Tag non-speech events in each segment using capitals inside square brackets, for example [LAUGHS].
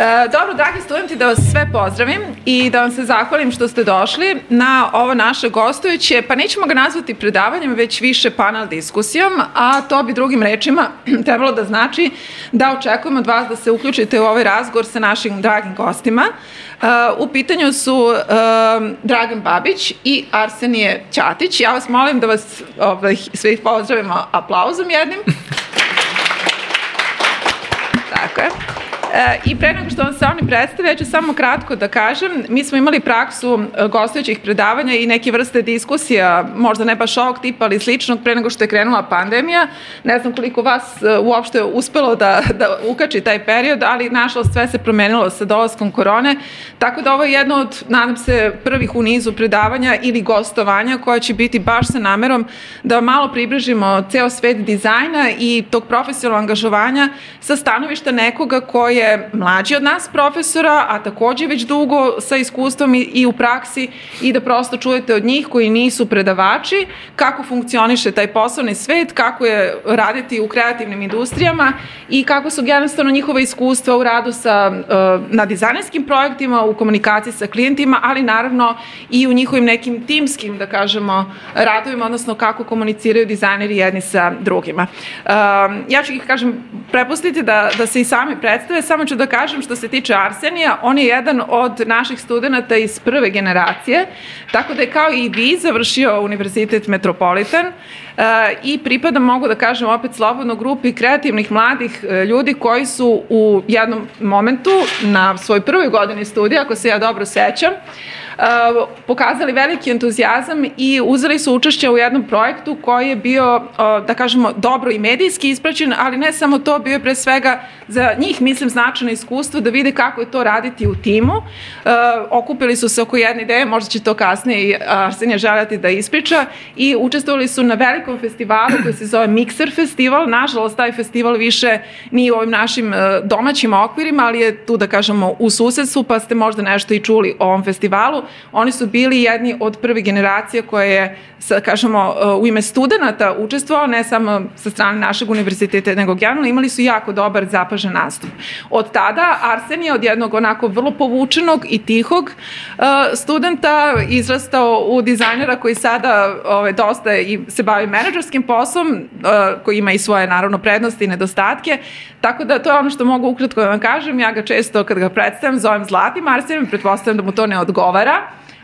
E, dobro, dragi studenti, da vas sve pozdravim i da vam se zahvalim što ste došli na ovo naše gostujuće, pa nećemo ga nazvati predavanjem, već više panel diskusijom, a to bi drugim rečima [CLEARS THROAT] trebalo da znači da očekujemo od vas da se uključite u ovaj razgovor sa našim dragim gostima. Uh, u pitanju su uh, Dragan Babić i Arsenije Ćatić. Ja vas molim da vas ovaj, sve pozdravimo aplauzom jednim. [LAUGHS] Tako je. E, I pre nego što vam se oni predstave, ja ću samo kratko da kažem, mi smo imali praksu e, gostujućih predavanja i neke vrste diskusija, možda ne baš ovog tipa, ali sličnog, pre nego što je krenula pandemija. Ne znam koliko vas e, uopšte uspelo da, da ukači taj period, ali nažalost sve se promenilo sa dolaskom korone, tako da ovo je jedno od, nadam se, prvih u nizu predavanja ili gostovanja koja će biti baš sa namerom da malo približimo ceo svet dizajna i tog profesionalnog angažovanja sa stanovišta nekoga koji je mlađi od nas profesora, a takođe već dugo sa iskustvom i, i u praksi i da prosto čujete od njih koji nisu predavači kako funkcioniše taj poslovni svet, kako je raditi u kreativnim industrijama i kako su jednostavno njihova iskustva u radu sa, uh, na dizajnerskim projektima, u komunikaciji sa klijentima, ali naravno i u njihovim nekim timskim, da kažemo, radovima, odnosno kako komuniciraju dizajneri jedni sa drugima. Uh, ja ću ih, kažem, prepustiti da, da se i sami predstave, samo ću da kažem što se tiče Arsenija, on je jedan od naših studenta iz prve generacije, tako da je kao i vi završio Univerzitet Metropolitan uh, i pripada, mogu da kažem opet slobodno grupi kreativnih mladih uh, ljudi koji su u jednom momentu na svoj prvoj godini studija, ako se ja dobro sećam, pokazali veliki entuzijazam i uzeli su učešće u jednom projektu koji je bio, uh, da kažemo, dobro i medijski ispraćen, ali ne samo to, bio je pre svega za njih, mislim, značajno iskustvo da vide kako je to raditi u timu. Uh, okupili su se oko jedne ideje, možda će to kasnije i Arsenija željati da ispriča i učestvovali su na velikom festivalu koji se zove Mixer festival. Nažalost, taj festival više nije u ovim našim domaćim okvirima, ali je tu, da kažemo, u susedstvu, pa ste možda nešto i čuli o ovom festivalu. Oni su bili jedni od prve generacije koje je, sa, kažemo, u ime studenta učestvovao, ne samo sa strane našeg univerziteta, nego generalno imali su jako dobar zapažen nastup. Od tada Arsen je od jednog onako vrlo povučenog i tihog uh, studenta izrastao u dizajnera koji sada ove, dosta i se bavi menadžerskim poslom, uh, koji ima i svoje naravno prednosti i nedostatke, tako da to je ono što mogu ukratko da vam kažem, ja ga često kad ga predstavim zovem Zlatim Arsenom, pretpostavljam da mu to ne odgovara,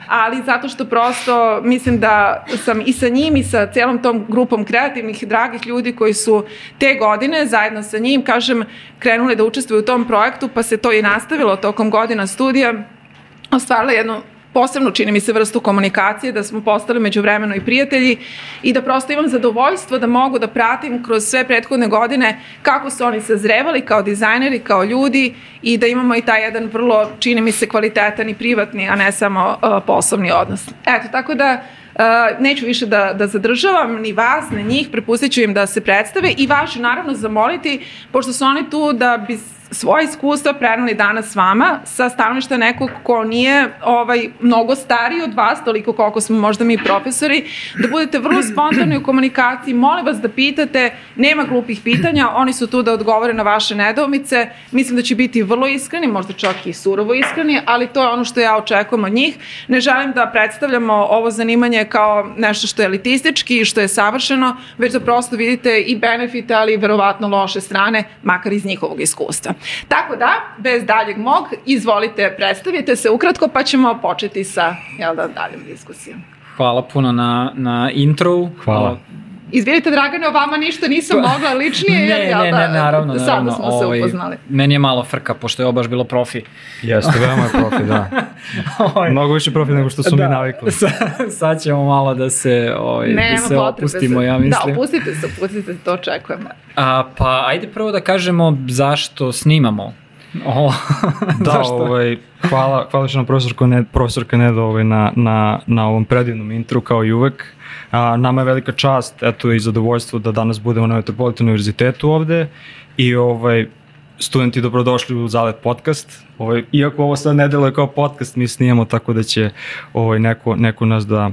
ali zato što prosto mislim da sam i sa njim i sa celom tom grupom kreativnih, dragih ljudi koji su te godine zajedno sa njim, kažem, krenuli da učestvuju u tom projektu, pa se to i nastavilo tokom godina studija, ostvarila jednu posebno čini mi se vrstu komunikacije, da smo postali međuvremeno i prijatelji i da prosto imam zadovoljstvo da mogu da pratim kroz sve prethodne godine kako su oni sazrevali kao dizajneri, kao ljudi i da imamo i taj jedan vrlo, čini mi se, kvalitetan i privatni, a ne samo uh, poslovni odnos. Eto, tako da Uh, neću više da, da zadržavam ni vas, ni njih, prepustit ću im da se predstave i vas ću naravno zamoliti, pošto su oni tu da bi svoje iskustva prenali danas s vama sa stanovišta nekog ko nije ovaj, mnogo stariji od vas, toliko koliko smo možda mi profesori, da budete vrlo spontani u komunikaciji, molim vas da pitate, nema glupih pitanja, oni su tu da odgovore na vaše nedoumice, mislim da će biti vrlo iskreni, možda čak i surovo iskreni, ali to je ono što ja očekujem od njih. Ne želim da predstavljamo ovo zanimanje kao nešto što je elitistički i što je savršeno, već da prosto vidite i benefite, ali i verovatno loše strane, makar iz njihovog iskustva. Tako da, bez daljeg mog, izvolite, predstavite se ukratko, pa ćemo početi sa, jel da, daljom diskusijom. Hvala puno na, na intro. Hvala. Izvinite, Dragane, o vama ništa nisam [LAUGHS] mogla ličnije, ne, jer, ne, ne, da, naravno, sada naravno. smo se ovaj, upoznali. Meni je malo frka, pošto je ovo baš bilo profi. Jeste, veoma je profi, da. [LAUGHS] Ovaj, Mnogo više profi nego što su da, mi navikli. [LAUGHS] Sa, sad ćemo malo da se, ovaj, da se opustimo, ja mislim. Da, opustite se, opustite se, to očekujemo. A, pa, ajde prvo da kažemo zašto snimamo. O, da, ovaj, hvala, hvala što nam profesor, ne, profesor Kanedo ovaj, na, na, na ovom predivnom intru kao i uvek. A, nama je velika čast eto, i zadovoljstvo da danas budemo na Metropolitan univerzitetu ovde i ovaj, studenti dobrodošli u Zalet podcast. Ovaj, iako ovo sad ne deluje kao podcast, mi snijemo tako da će ovaj, neko, neko nas da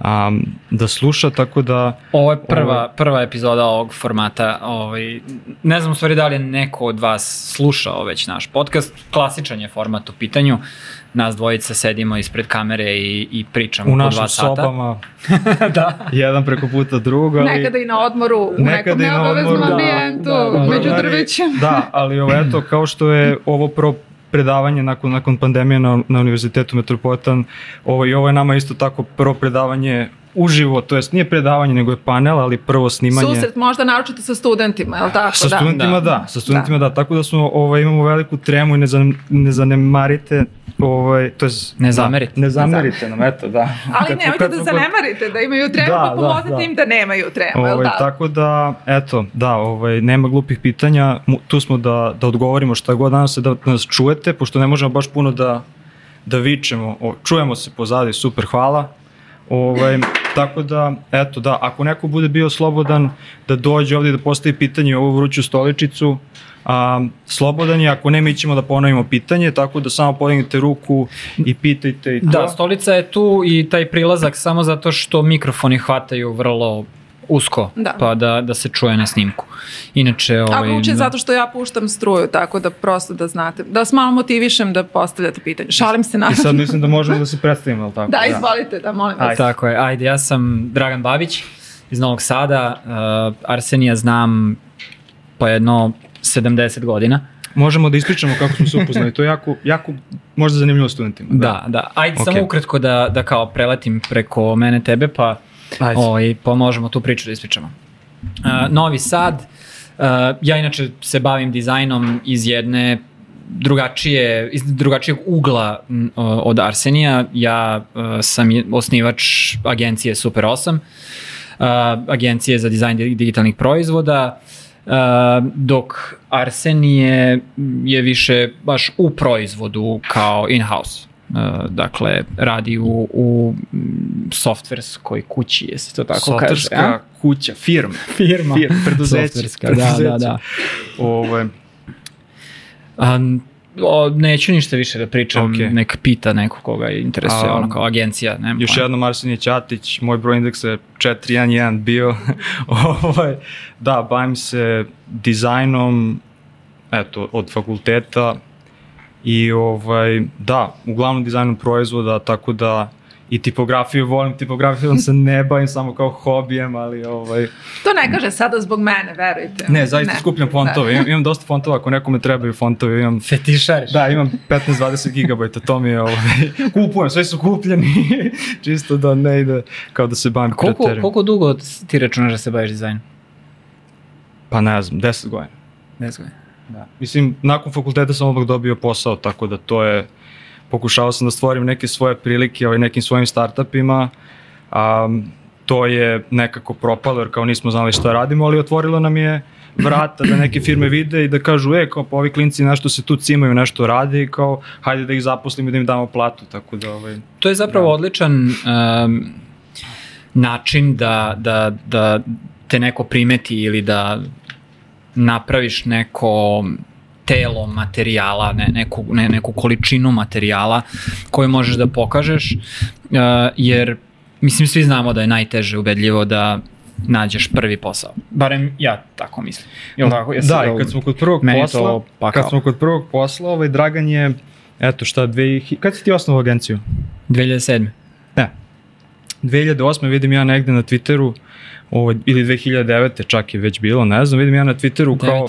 um, da sluša, tako da... Ovo je prva, prva epizoda ovog formata. Ovaj, ne znam u stvari da li je neko od vas slušao već naš podcast. Klasičan je format u pitanju. Nas dvojica sedimo ispred kamere i, i pričamo U po našim dva sata. sobama, [LAUGHS] da. jedan preko puta drugog, ali... Nekada i na odmoru, u Nekada nekom neobaveznom da, ambijentu, da, da, da. među Ali- drvećem. Da, ali ovo, eto, kao što je ovo prvo predavanje nakon, nakon pandemije na, na Univerzitetu Metropolitan, ovo, i ovo je nama isto tako prvo predavanje uživo, to jest nije predavanje, nego je panel, ali prvo snimanje. Susret možda naročito sa studentima, je li tako? Sa da. studentima da, Da. sa studentima da. tako da smo ovaj imamo veliku tremu i ne, zan, ne zanemarite ovaj to jest Ne zamerite. Da, ne zamerite nam, eto, da. [LAUGHS] Ali Kad nemojte kad da zanemarite da imaju tremu, Da, pa da, pomoznite da. im da nemaju tremu, je li Ovaj, tako? tako da, eto, da, ovaj, nema glupih pitanja, tu smo da, da odgovorimo šta god danas se da nas čujete, pošto ne možemo baš puno da, da vičemo, o, čujemo se pozadi, super, hvala. Ovaj, tako da, eto, da, ako neko bude bio slobodan da dođe ovdje i da postavi pitanje u ovu vruću stoličicu, a, slobodan je, ako ne, mi ćemo da ponovimo pitanje, tako da samo podignite ruku i pitajte i to. Da, stolica je tu i taj prilazak samo zato što mikrofoni hvataju vrlo usko, Da. pa da, da se čuje na snimku. Inače, A ovaj, vruće je da. zato što ja puštam struju, tako da prosto da znate, da vas malo motivišem da postavljate pitanje. Šalim se na... I sad mislim da možemo da se predstavimo, ali tako? Da, izvolite, da, molim vas. Ajde. Tako je, ajde, ja sam Dragan Babić iz Novog Sada, uh, Arsenija znam pa jedno 70 godina. Možemo da ispričamo kako smo se upoznali, to je jako, jako možda zanimljivo studentima. Da, da. Ajde Ok. samo ukratko da, da kao preletim preko mene tebe, pa. Ovaj, pa možemo tu priču da ispričamo. Uh, Novi Sad, uh, ja inače se bavim dizajnom iz jedne drugačije, iz drugačijeg ugla o- od Arsenija. Ja uh, sam osnivač agencije Super 8, uh, agencije za dizajn di- digitalnih proizvoda, Uh, dok Arsenije je više baš u proizvodu kao in-house. Uh, dakle, radi u, u softverskoj kući, jesi to tako kaže? Softverska kuća, firma. [LAUGHS] Firma. Firma, preduzeće. Softverska, da, da, preduzeće. da. Ovo, A, o, neću ništa više da pričam, Ok. nek pita neko koga interesuje, A, ono kao agencija. Ne, još jednom Arsenije Ćatić, moj broj indeksa je 411 bio. [LAUGHS] ovaj, da, bavim se dizajnom, eto, od fakulteta i ovaj, da, uglavnom dizajnom proizvoda, tako da i tipografiju volim, tipografijom se ne bavim samo kao hobijem, ali ovaj, To ne kaže sada zbog mene, verujte. ne, zaista skupljam fontove, imam, imam dosta fontova, ako nekome trebaju fontovi, imam Fetišariš. Da, imam 15-20 gigabajta, to mi je ovaj, [LAUGHS] kupujem, sve su kupljeni, [LAUGHS] čisto da ne ide kao da se bavim Koliko, preterim. koliko dugo ti računaš da se baviš dizajnom? Pa ne znam, 10 godina. Ne znam. Da. Mislim, nakon fakulteta sam odmah dobio posao, tako da to je, pokušao sam da stvorim neke svoje prilike ovaj, nekim svojim startupima, a, to je nekako propalo jer kao nismo znali šta radimo, ali otvorilo nam je vrata da neke firme vide i da kažu, e, kao pa ovi klinci nešto se tu cimaju, nešto rade i kao, hajde da ih zaposlimo i da im damo platu, tako da, ovaj, To je zapravo Da. odličan um, način da, da, da te neko primeti ili da napraviš neko telo materijala, ne, neku, ne, neku količinu materijala koju možeš da pokažeš, uh, jer mislim svi znamo da je najteže ubedljivo da nađeš prvi posao. Barem ja tako mislim. Jel tako? Jesi da, i kad smo kod prvog posla, kad smo kod prvog posla, ovaj Dragan je, eto šta, dve, kad si ti osnovao agenciju? 2007. Ne. 2008. vidim ja negde na Twitteru, ovaj, ili 2009. čak je već bilo, ne znam, vidim ja na Twitteru kao,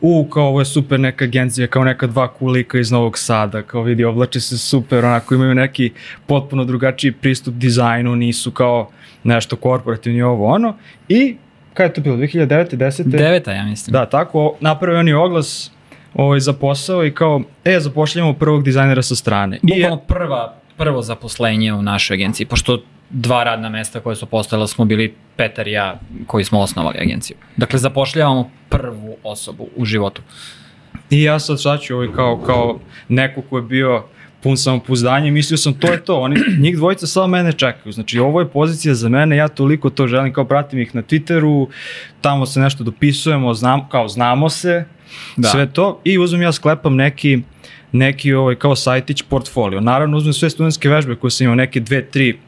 u, kao ovo je super neka agencija, kao neka dva kulika iz Novog Sada, kao vidi, oblače se super, onako imaju neki potpuno drugačiji pristup dizajnu, nisu kao nešto korporativni ovo ono, i kada je to bilo, 2009. 10. Deveta, ja mislim. Da, tako, napravio oni oglas ovaj, za posao i kao, e, zapošljamo prvog dizajnera sa strane. Bukvalno prva, prvo zaposlenje u našoj agenciji, pošto dva radna mesta koje su postojala smo bili Petar i ja koji smo osnovali agenciju. Dakle, zapošljavamo prvu osobu u životu. I ja sad sad ću ovaj kao, kao neko ko je bio pun samopouzdanja mislio sam to je to, oni, njih dvojica samo mene čekaju, znači ovo je pozicija za mene, ja toliko to želim, kao pratim ih na Twitteru, tamo se nešto dopisujemo, znam, kao znamo se, Da. sve to i uzmem ja sklepam neki, neki ovaj, kao sajtić portfolio. Naravno uzmem sve studentske vežbe koje sam imao, neke dve, tri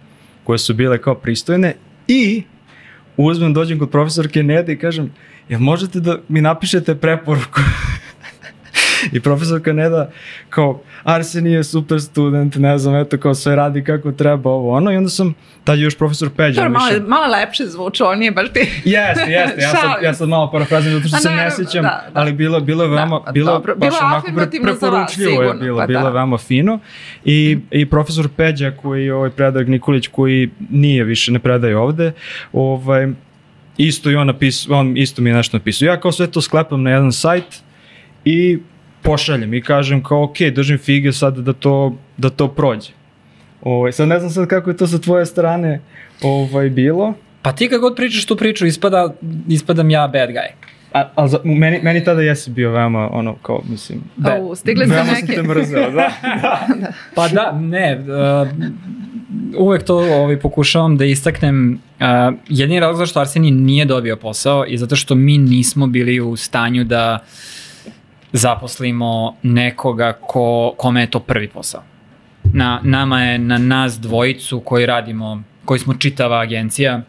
koje su bile kao pristojne i uzmem, dođem kod profesorke Nede i kažem, jel možete da mi napišete preporuku? I profesorka ne da, kao, Arsen je super student, ne znam, eto, kao sve radi kako treba, ovo, ono, i onda sam, tad je još profesor Peđa. Dobro, malo, malo lepše zvuče, on nije baš ti. Jeste, jeste, ja sad, ja sad malo parafrazim, zato što se ne sjećam, da, da. ali bilo, bilo je veoma, da, bilo, dobro, baš bilo onako pre, preporučljivo je bilo, pa bilo da. veoma fino. I, I profesor Peđa, koji je ovaj predak Nikolić, koji nije više, ne predaje ovde, ovaj, isto i on napisao, on isto mi je nešto napisao. Ja kao sve to sklepam na jedan sajt i pošaljem i kažem kao ok, držim fige sad da to, da to prođe. Ovaj, sad ne znam sad kako je to sa tvoje strane ovaj, bilo. Pa ti kako god pričaš tu priču, ispada, ispadam ja bad guy. A, a za, meni, meni tada jesi bio veoma, ono, kao, mislim... Bad. Oh, stigli se neke. Veoma sam te mrzeo, da. [LAUGHS] da. Pa da, ne, uh, uvek to ovaj, pokušavam da istaknem. Uh, jedini razlog zašto Arseni nije dobio posao i zato što mi nismo bili u stanju da uh, zaposlimo nekoga ko, kome je to prvi posao. Na, nama je, na nas dvojicu koji radimo, koji smo čitava agencija,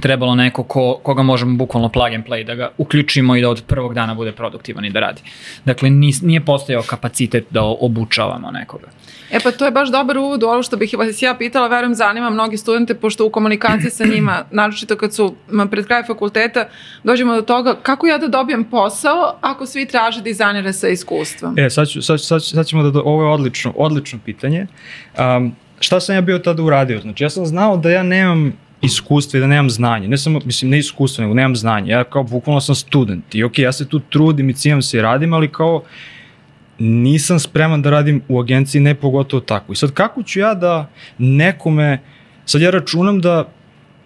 trebalo neko ko, koga možemo bukvalno plug and play, da ga uključimo i da od prvog dana bude produktivan i da radi. Dakle, nis, nije postojao kapacitet da obučavamo nekoga. E pa to je baš dobar uvod u ovo što bih vas ja pitala, verujem zanima mnogi studente, pošto u komunikaciji sa njima, [CLEARS THROAT] naročito kad su pred kraj fakulteta, dođemo do toga kako ja da dobijem posao ako svi traže dizajnere sa iskustvom. E, sad, ću, sad, sad, sad ćemo da, do, ovo je odlično, odlično pitanje. Um, šta sam ja bio tada uradio? Znači, ja sam znao da ja nemam iskustva i da nemam znanje. Ne samo, mislim, ne iskustva, nego nemam znanje. Ja kao bukvalno sam student i ok, ja se tu trudim i cijam se i radim, ali kao nisam spreman da radim u agenciji, ne pogotovo tako. I sad kako ću ja da nekome, sad ja računam da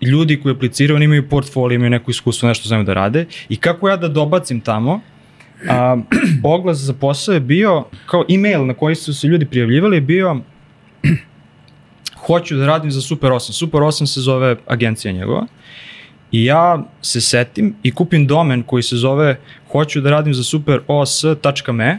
ljudi koji apliciraju, oni imaju portfolio, imaju neko iskustvo, nešto znaju da rade i kako ja da dobacim tamo, a, [CLEARS THROAT] oglas za posao je bio, kao email na koji su se ljudi prijavljivali je bio hoću da radim za Super 8. Super 8 se zove agencija njegova. I ja se setim i kupim domen koji se zove hoću da radim za superos.me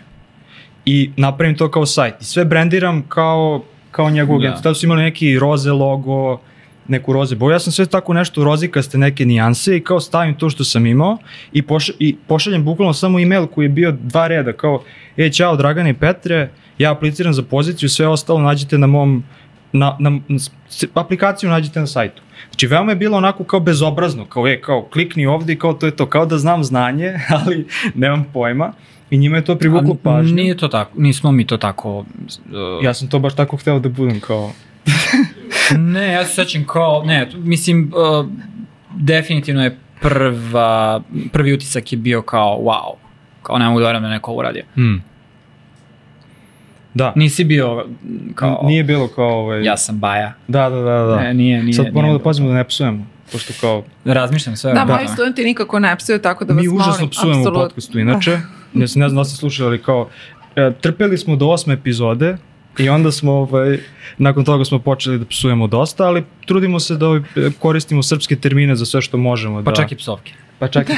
i napravim to kao sajt. I sve brandiram kao, kao njegovu agenciju. Da. Tada su imali neki roze logo, neku roze boju. Ja sam sve tako nešto rozikaste neke nijanse i kao stavim to što sam imao i, poš, i pošaljem bukvalno samo email koji je bio dva reda kao e, čao Dragane i Petre, ja apliciram za poziciju, sve ostalo nađete na mom na, na, na aplikaciju nađete na sajtu. Znači, veoma je bilo onako kao bezobrazno, kao je, kao klikni ovde i kao to je to, kao da znam znanje, [LAUGHS] ali nemam pojma. I njima je to privuklo pažnju. Nije to tako, nismo mi to tako... Uh... Ja sam to baš tako hteo da budem kao... [LAUGHS] ne, ja se sećam kao, ne, mislim, uh, definitivno je prva, prvi utisak je bio kao wow, kao ne mogu da verujem da neko uradio. Hmm. Da. Nisi bio kao... Nije bilo kao ovaj... Ja sam baja. Da, da, da. da. Ne, nije, nije. Sad moramo da pazimo da ne psujemo. Pošto kao... Razmišljam sve. Da, moji studenti nikako ne psuju, tako da vas Mi molim. Mi užasno psujemo absolut. u podcastu, inače. ne, ne znam da ste slušali, ali kao... E, trpeli smo do osme epizode, I onda smo, ovaj, nakon toga smo počeli da psujemo dosta, ali trudimo se da ovaj, koristimo srpske termine za sve što možemo. Pa da... čak i psovke. Pa čak i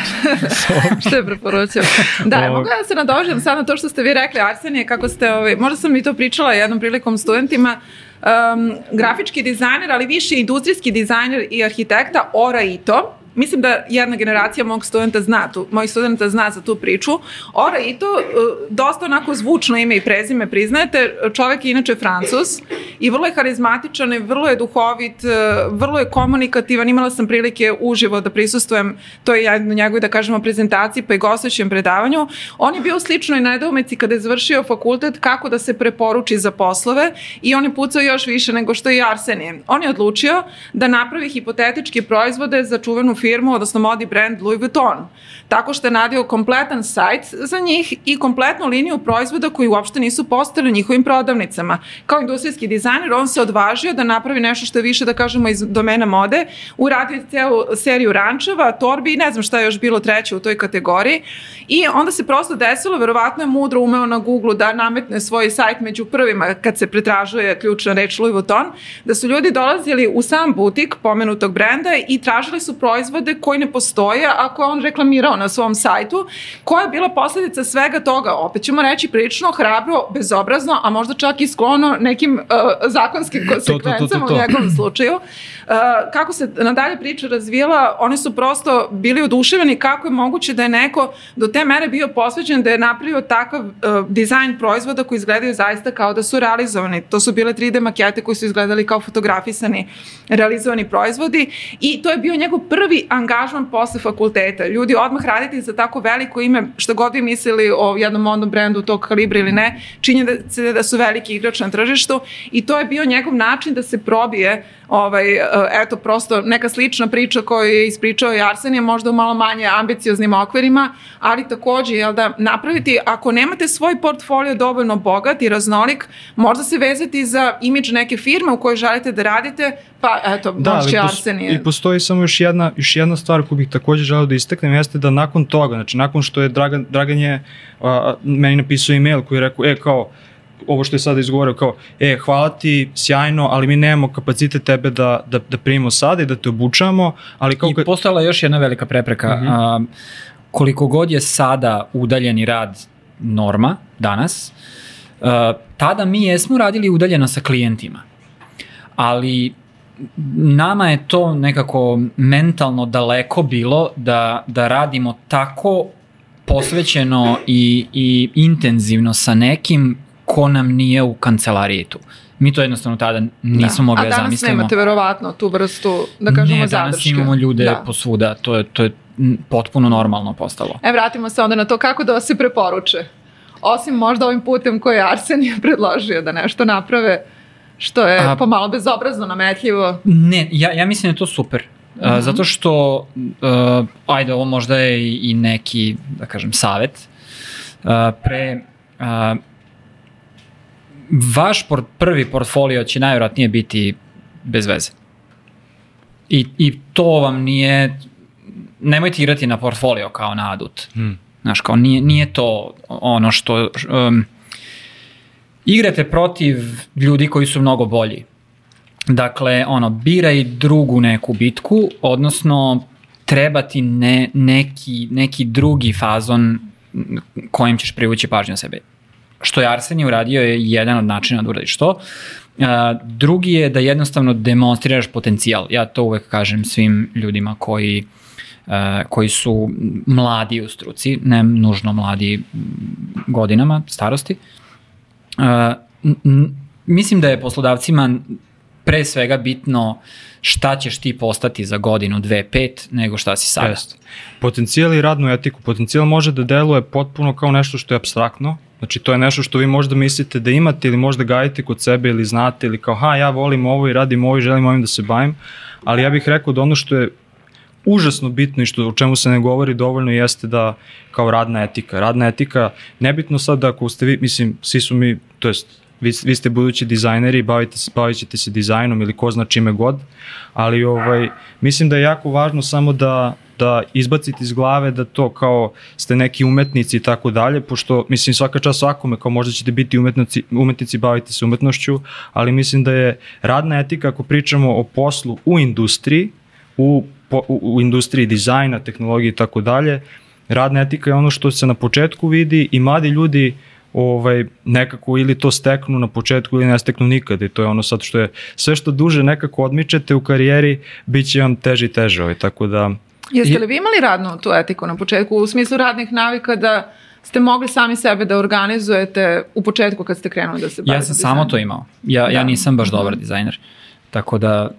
[LAUGHS] što je preporučio. Da, mogu ja se nadožem sad na to što ste vi rekli, Arsenije, kako ste, ovaj, možda sam i to pričala jednom prilikom studentima, um, grafički dizajner, ali više industrijski dizajner i arhitekta Ora Ito, mislim da jedna generacija mog studenta zna tu, mojih studenta zna za tu priču. Ora i to uh, dosta onako zvučno ime i prezime priznajete. Čovek je inače francus i vrlo je harizmatičan i vrlo je duhovit, uh, vrlo je komunikativan. Imala sam prilike uživo da prisustujem toj jednoj njegovoj, da kažemo, prezentaciji pa i gostujućem predavanju. On je bio u sličnoj nedoumici kada je završio fakultet kako da se preporuči za poslove i on je pucao još više nego što je Arsenije. On je odlučio da napravi hipotetičke proizvode za čuvenu firmu, odnosno modi brand Louis Vuitton. Tako što je nadio kompletan sajt za njih i kompletnu liniju proizvoda koji uopšte nisu postali u njihovim prodavnicama. Kao industrijski dizajner, on se odvažio da napravi nešto što je više, da kažemo, iz domena mode, uradio celu seriju rančeva, torbi i ne znam šta je još bilo treće u toj kategoriji. I onda se prosto desilo, verovatno je mudro umeo na Google da nametne svoj sajt među prvima kad se pretražuje ključna reč Louis Vuitton, da su ljudi dolazili u sam butik pomenutog brenda i tražili su proizvod proizvode koji ne postoje, a koje on reklamirao na svom sajtu, koja je bila posledica svega toga, opet ćemo reći prilično hrabro, bezobrazno, a možda čak i sklono nekim uh, zakonskim konsekvencama to, to, to. u njegovom slučaju. Uh, kako se nadalje priča razvijela, oni su prosto bili oduševljeni kako je moguće da je neko do te mere bio posvećen da je napravio takav uh, dizajn proizvoda koji izgledaju zaista kao da su realizovani. To su bile 3D makete koji su izgledali kao fotografisani realizovani proizvodi i to je bio njegov prvi angažman posle fakulteta. Ljudi odmah raditi za tako veliko ime, što god vi mislili o jednom modnom brendu tog kalibra ili ne, činje da, se da su veliki igrač na tržištu i to je bio njegov način da se probije ovaj, e, eto, prosto neka slična priča koju je ispričao i Arsenije, možda u malo manje ambicioznim okvirima, ali takođe, jel da, napraviti, ako nemate svoj portfolio dovoljno bogat i raznolik, možda se vezati za imidž neke firme u kojoj želite da radite, pa eto, da, moći Arsenije. I postoji samo još jedna, još jedna stvar koju bih takođe želeo da istaknem, jeste da nakon toga, znači nakon što je Dragan, Dragan je a, meni napisao e-mail koji je rekao, e, kao, ovo što je sada izgovorio kao, e, hvala ti, sjajno, ali mi nemamo kapacitet tebe da, da, da primimo sada i da te obučamo, ali kao... I postojala još jedna velika prepreka. Uh -huh. a, koliko god je sada udaljeni rad norma, danas, a, tada mi jesmo radili udaljeno sa klijentima. Ali nama je to nekako mentalno daleko bilo da, da radimo tako posvećeno i, i intenzivno sa nekim ko nam nije u kancelariji tu. Mi to jednostavno tada nismo da. mogli da zamislimo. A danas nemate verovatno tu vrstu, da kažemo, zadrške. Ne, danas zadrške. imamo ljude da. posvuda, to je, to je potpuno normalno postalo. E, vratimo se onda na to kako da vas se preporuče. Osim možda ovim putem koji je Arsenije predložio da nešto naprave, što je A, pomalo bezobrazno nametljivo. Ne, ja, ja mislim da je to super. Uh -huh. zato što, uh, ajde, ovo možda je i neki, da kažem, savet. Uh, pre, uh, vaš por, prvi portfolio će najvjerojatnije biti bez veze. I, I to vam nije, nemojte igrati na portfolio kao na adut. Hmm. Znaš, kao nije, nije to ono što, um, igrate protiv ljudi koji su mnogo bolji. Dakle, ono, biraj drugu neku bitku, odnosno treba ti ne, neki, neki drugi fazon kojim ćeš privući pažnju na sebe što je Arsenij uradio je jedan od načina da uradiš to. Uh, drugi je da jednostavno demonstriraš potencijal. Ja to uvek kažem svim ljudima koji koji su mladi u struci, ne nužno mladi godinama starosti. Mislim da je poslodavcima pre svega bitno šta ćeš ti postati za godinu, dve, pet, nego šta si sada. Jest. Potencijal i radnu etiku. Potencijal može da deluje potpuno kao nešto što je abstraktno, Znači to je nešto što vi možda mislite da imate ili možda gajite kod sebe ili znate ili kao ha ja volim ovo i radim ovo i želim ovim da se bavim, ali ja bih rekao da ono što je užasno bitno i što o čemu se ne govori dovoljno jeste da kao radna etika. Radna etika, nebitno sad da ako ste vi, mislim, svi su mi, to jest vi, vi ste budući dizajneri, bavite se, bavit ćete se dizajnom ili ko zna čime god, ali ovaj, mislim da je jako važno samo da da izbacite iz glave da to kao ste neki umetnici i tako dalje, pošto mislim svaka čast svakome kao možda ćete biti umetnici, umetnici baviti se umetnošću, ali mislim da je radna etika ako pričamo o poslu u industriji, u, u, u industriji dizajna, tehnologije i tako dalje, radna etika je ono što se na početku vidi i mladi ljudi ovaj, nekako ili to steknu na početku ili ne steknu nikada i to je ono sad što je sve što duže nekako odmičete u karijeri bit će vam teže i teže ovaj, tako da Jeste li vi imali radnu tu etiku na početku, u smislu radnih navika da ste mogli sami sebe da organizujete u početku kad ste krenuli da se bavite Ja sam samo to imao. Ja, da. ja nisam baš dobar dizajner. Tako da...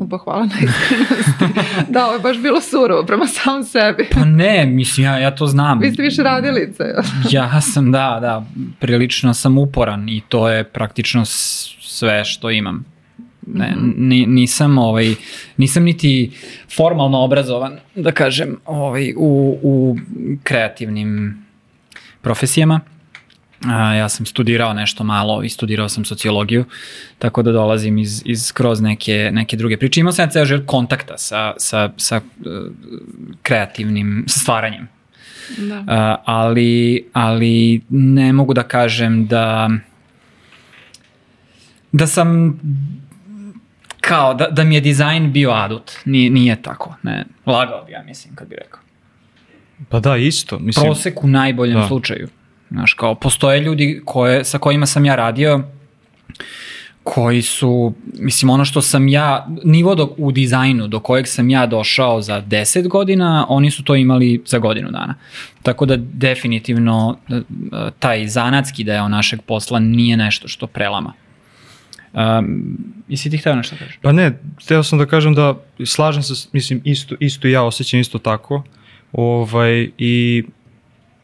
Upa, hvala na iskrenosti. [LAUGHS] da, ovo je baš bilo surovo prema samom sebi. pa ne, mislim, ja, ja to znam. Vi ste više radilice. [LAUGHS] ja sam, da, da, prilično sam uporan i to je praktično sve što imam. Ne, ni, nisam, ovaj, nisam niti formalno obrazovan, da kažem, ovaj, u, u kreativnim profesijama. A, ja sam studirao nešto malo i studirao sam sociologiju, tako da dolazim iz, iz kroz neke, neke druge priče. Imao sam ja ceo život kontakta sa, sa, sa uh, kreativnim, sa stvaranjem. Da. A, ali, ali ne mogu da kažem da da sam kao da, da mi je dizajn bio adut. Nije, nije tako. Ne, lagao bi ja mislim kad bi rekao. Pa da, isto. Mislim, Prosek u najboljem Da. slučaju. Znaš, kao postoje ljudi koje, sa kojima sam ja radio koji su, mislim, ono što sam ja, nivo do, u dizajnu do kojeg sam ja došao za 10 godina, oni su to imali za godinu dana. Tako da definitivno e, taj zanatski deo našeg posla nije nešto što prelama. Um, jesi ti hteo nešto da kažeš? Pa ne, hteo sam da kažem da slažem se, mislim, isto, isto ja osjećam isto tako. Ovaj, I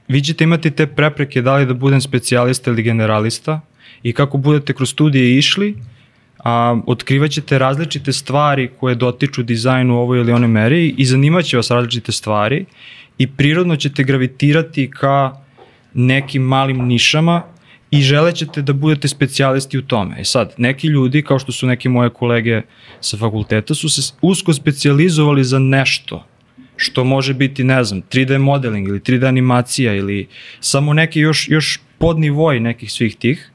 vi ćete imati te prepreke da li da budem specijalista ili generalista i kako budete kroz studije išli, a, otkrivat ćete različite stvari koje dotiču dizajnu u ovoj ili onoj meri i zanimaće vas različite stvari i prirodno ćete gravitirati ka nekim malim nišama i želećete da budete specijalisti u tome. E sad, neki ljudi, kao što su neki moje kolege sa fakulteta, su se usko specijalizovali za nešto što može biti, ne znam, 3D modeling ili 3D animacija ili samo neki još, još podnivoj nekih svih tih.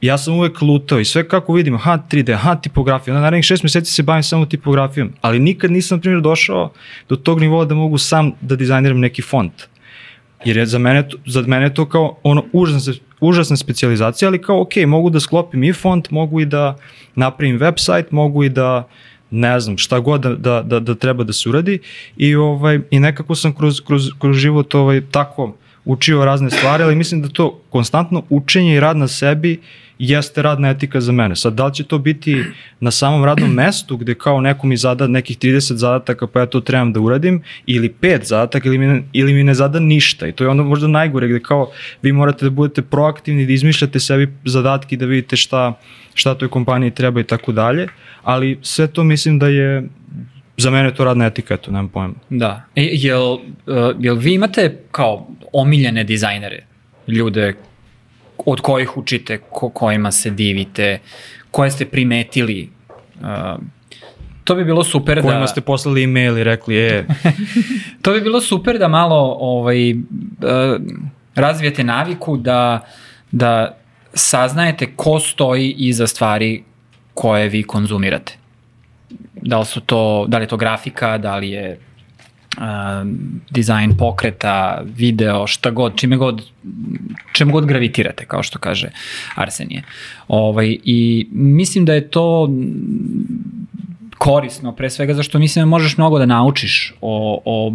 Ja sam uvek lutao i sve kako vidim, aha 3D, aha tipografija, na narednih šest meseci se bavim samo tipografijom, ali nikad nisam, na primjer, došao do tog nivoa da mogu sam da dizajniram neki font. Jer je za mene, za mene to kao ono užasna, užasna specializacija, ali kao ok, mogu da sklopim i font, mogu i da napravim website, mogu i da ne znam, šta god da, da, da, da treba da se uradi. I, ovaj, i nekako sam kroz, kroz, kroz život ovaj, tako učio razne stvari, ali mislim da to konstantno učenje i rad na sebi jeste radna etika za mene. Sad, da li će to biti na samom radnom mestu gde kao neko mi zada nekih 30 zadataka pa ja to trebam da uradim ili 5 zadataka ili mi, ne, ili mi ne zada ništa i to je onda možda najgore gde kao vi morate da budete proaktivni, da izmišljate sebi zadatke da vidite šta, šta toj kompaniji treba i tako dalje, ali sve to mislim da je za mene je to radna etika, eto, nemam pojma. Da. E, jel, uh, jel vi imate kao omiljene dizajnere, ljude od kojih učite, ko, kojima se divite, koje ste primetili? Uh, to bi bilo super Kojima da... ste poslali e-mail i rekli, e, [LAUGHS] To bi bilo super da malo ovaj, uh, razvijete naviku da, da saznajete ko stoji iza stvari koje vi konzumirate. Da li, su to, da li je to grafika, da li je dizajn pokreta, video, šta god, čime god, čemu god gravitirate, kao što kaže Arsenije. Ovaj, I mislim da je to korisno, pre svega zašto mislim da možeš mnogo da naučiš o, o,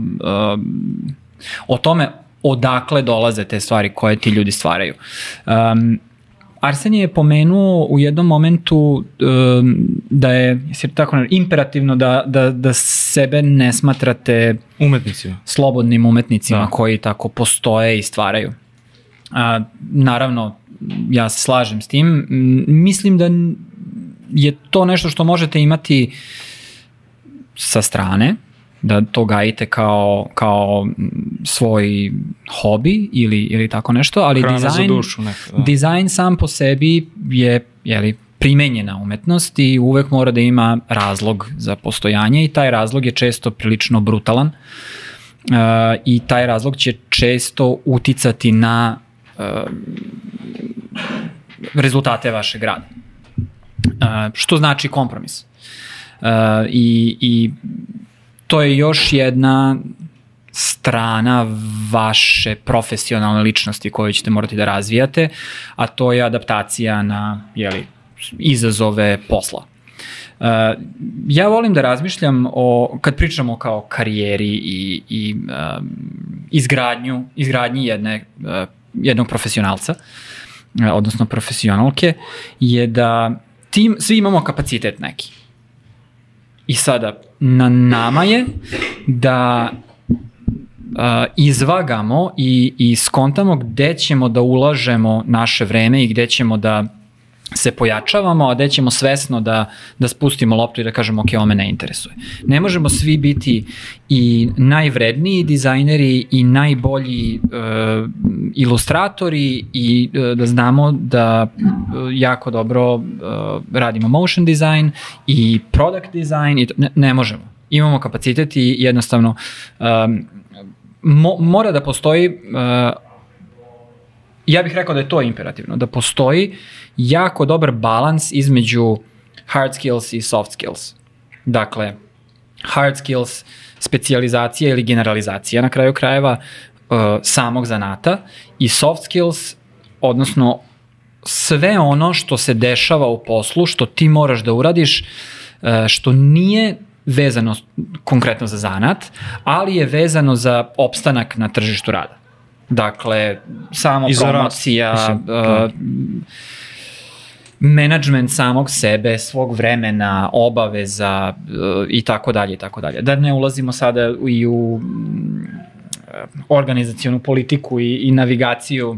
o tome odakle dolaze te stvari koje ti ljudi stvaraju. Um, Arsenije je pomenuo u jednom momentu um, da je, tako, ne- imperativno da, da, da sebe ne smatrate umetnicima. slobodnim umetnicima Da. koji tako postoje i stvaraju. A, naravno, ja se slažem s tim. Mislim da je to nešto što možete imati sa strane, da to gajite kao, kao svoj hobi ili, ili tako nešto, ali Hrana za dizajn, dušu neka, da. dizajn sam po sebi je jeli, primenjena umetnost i uvek mora da ima razlog za postojanje i taj razlog je često prilično brutalan uh, i taj razlog će često uticati na uh, rezultate vašeg rada. Uh, što znači kompromis. Uh, i, I to je još jedna strana vaše profesionalne ličnosti koju ćete morati da razvijate, a to je adaptacija na jeli, izazove posla. Uh, ja volim da razmišljam o, kad pričamo kao karijeri i, i um, izgradnju, izgradnji jedne, uh, jednog profesionalca, uh, odnosno profesionalke, je da tim, svi imamo kapacitet neki. I sada, na nama je da uh, izvagamo i, i skontamo gde ćemo da ulažemo naše vreme i gde ćemo da se pojačavamo, a gde ćemo svesno da, da spustimo loptu i da kažemo ok, ovo me ne interesuje. Ne možemo svi biti i najvredniji dizajneri i najbolji uh, ilustratori i uh, da znamo da uh, jako dobro uh, radimo motion design i product design i to, ne, ne možemo. Imamo kapacitet i jednostavno um, mo, mora da postoji ja bih rekao da je to imperativno, da postoji jako dobar balans između hard skills i soft skills. Dakle, hard skills, specializacija ili generalizacija na kraju krajeva uh, samog zanata i soft skills, odnosno sve ono što se dešava u poslu, što ti moraš da uradiš, uh, što nije vezano konkretno za zanat, ali je vezano za opstanak na tržištu rada. Dakle, samo promocija, Mislim, uh, management samog sebe, svog vremena, obaveza uh, i tako dalje i tako dalje. Da ne ulazimo sada i u mm, organizacijonu politiku i, i navigaciju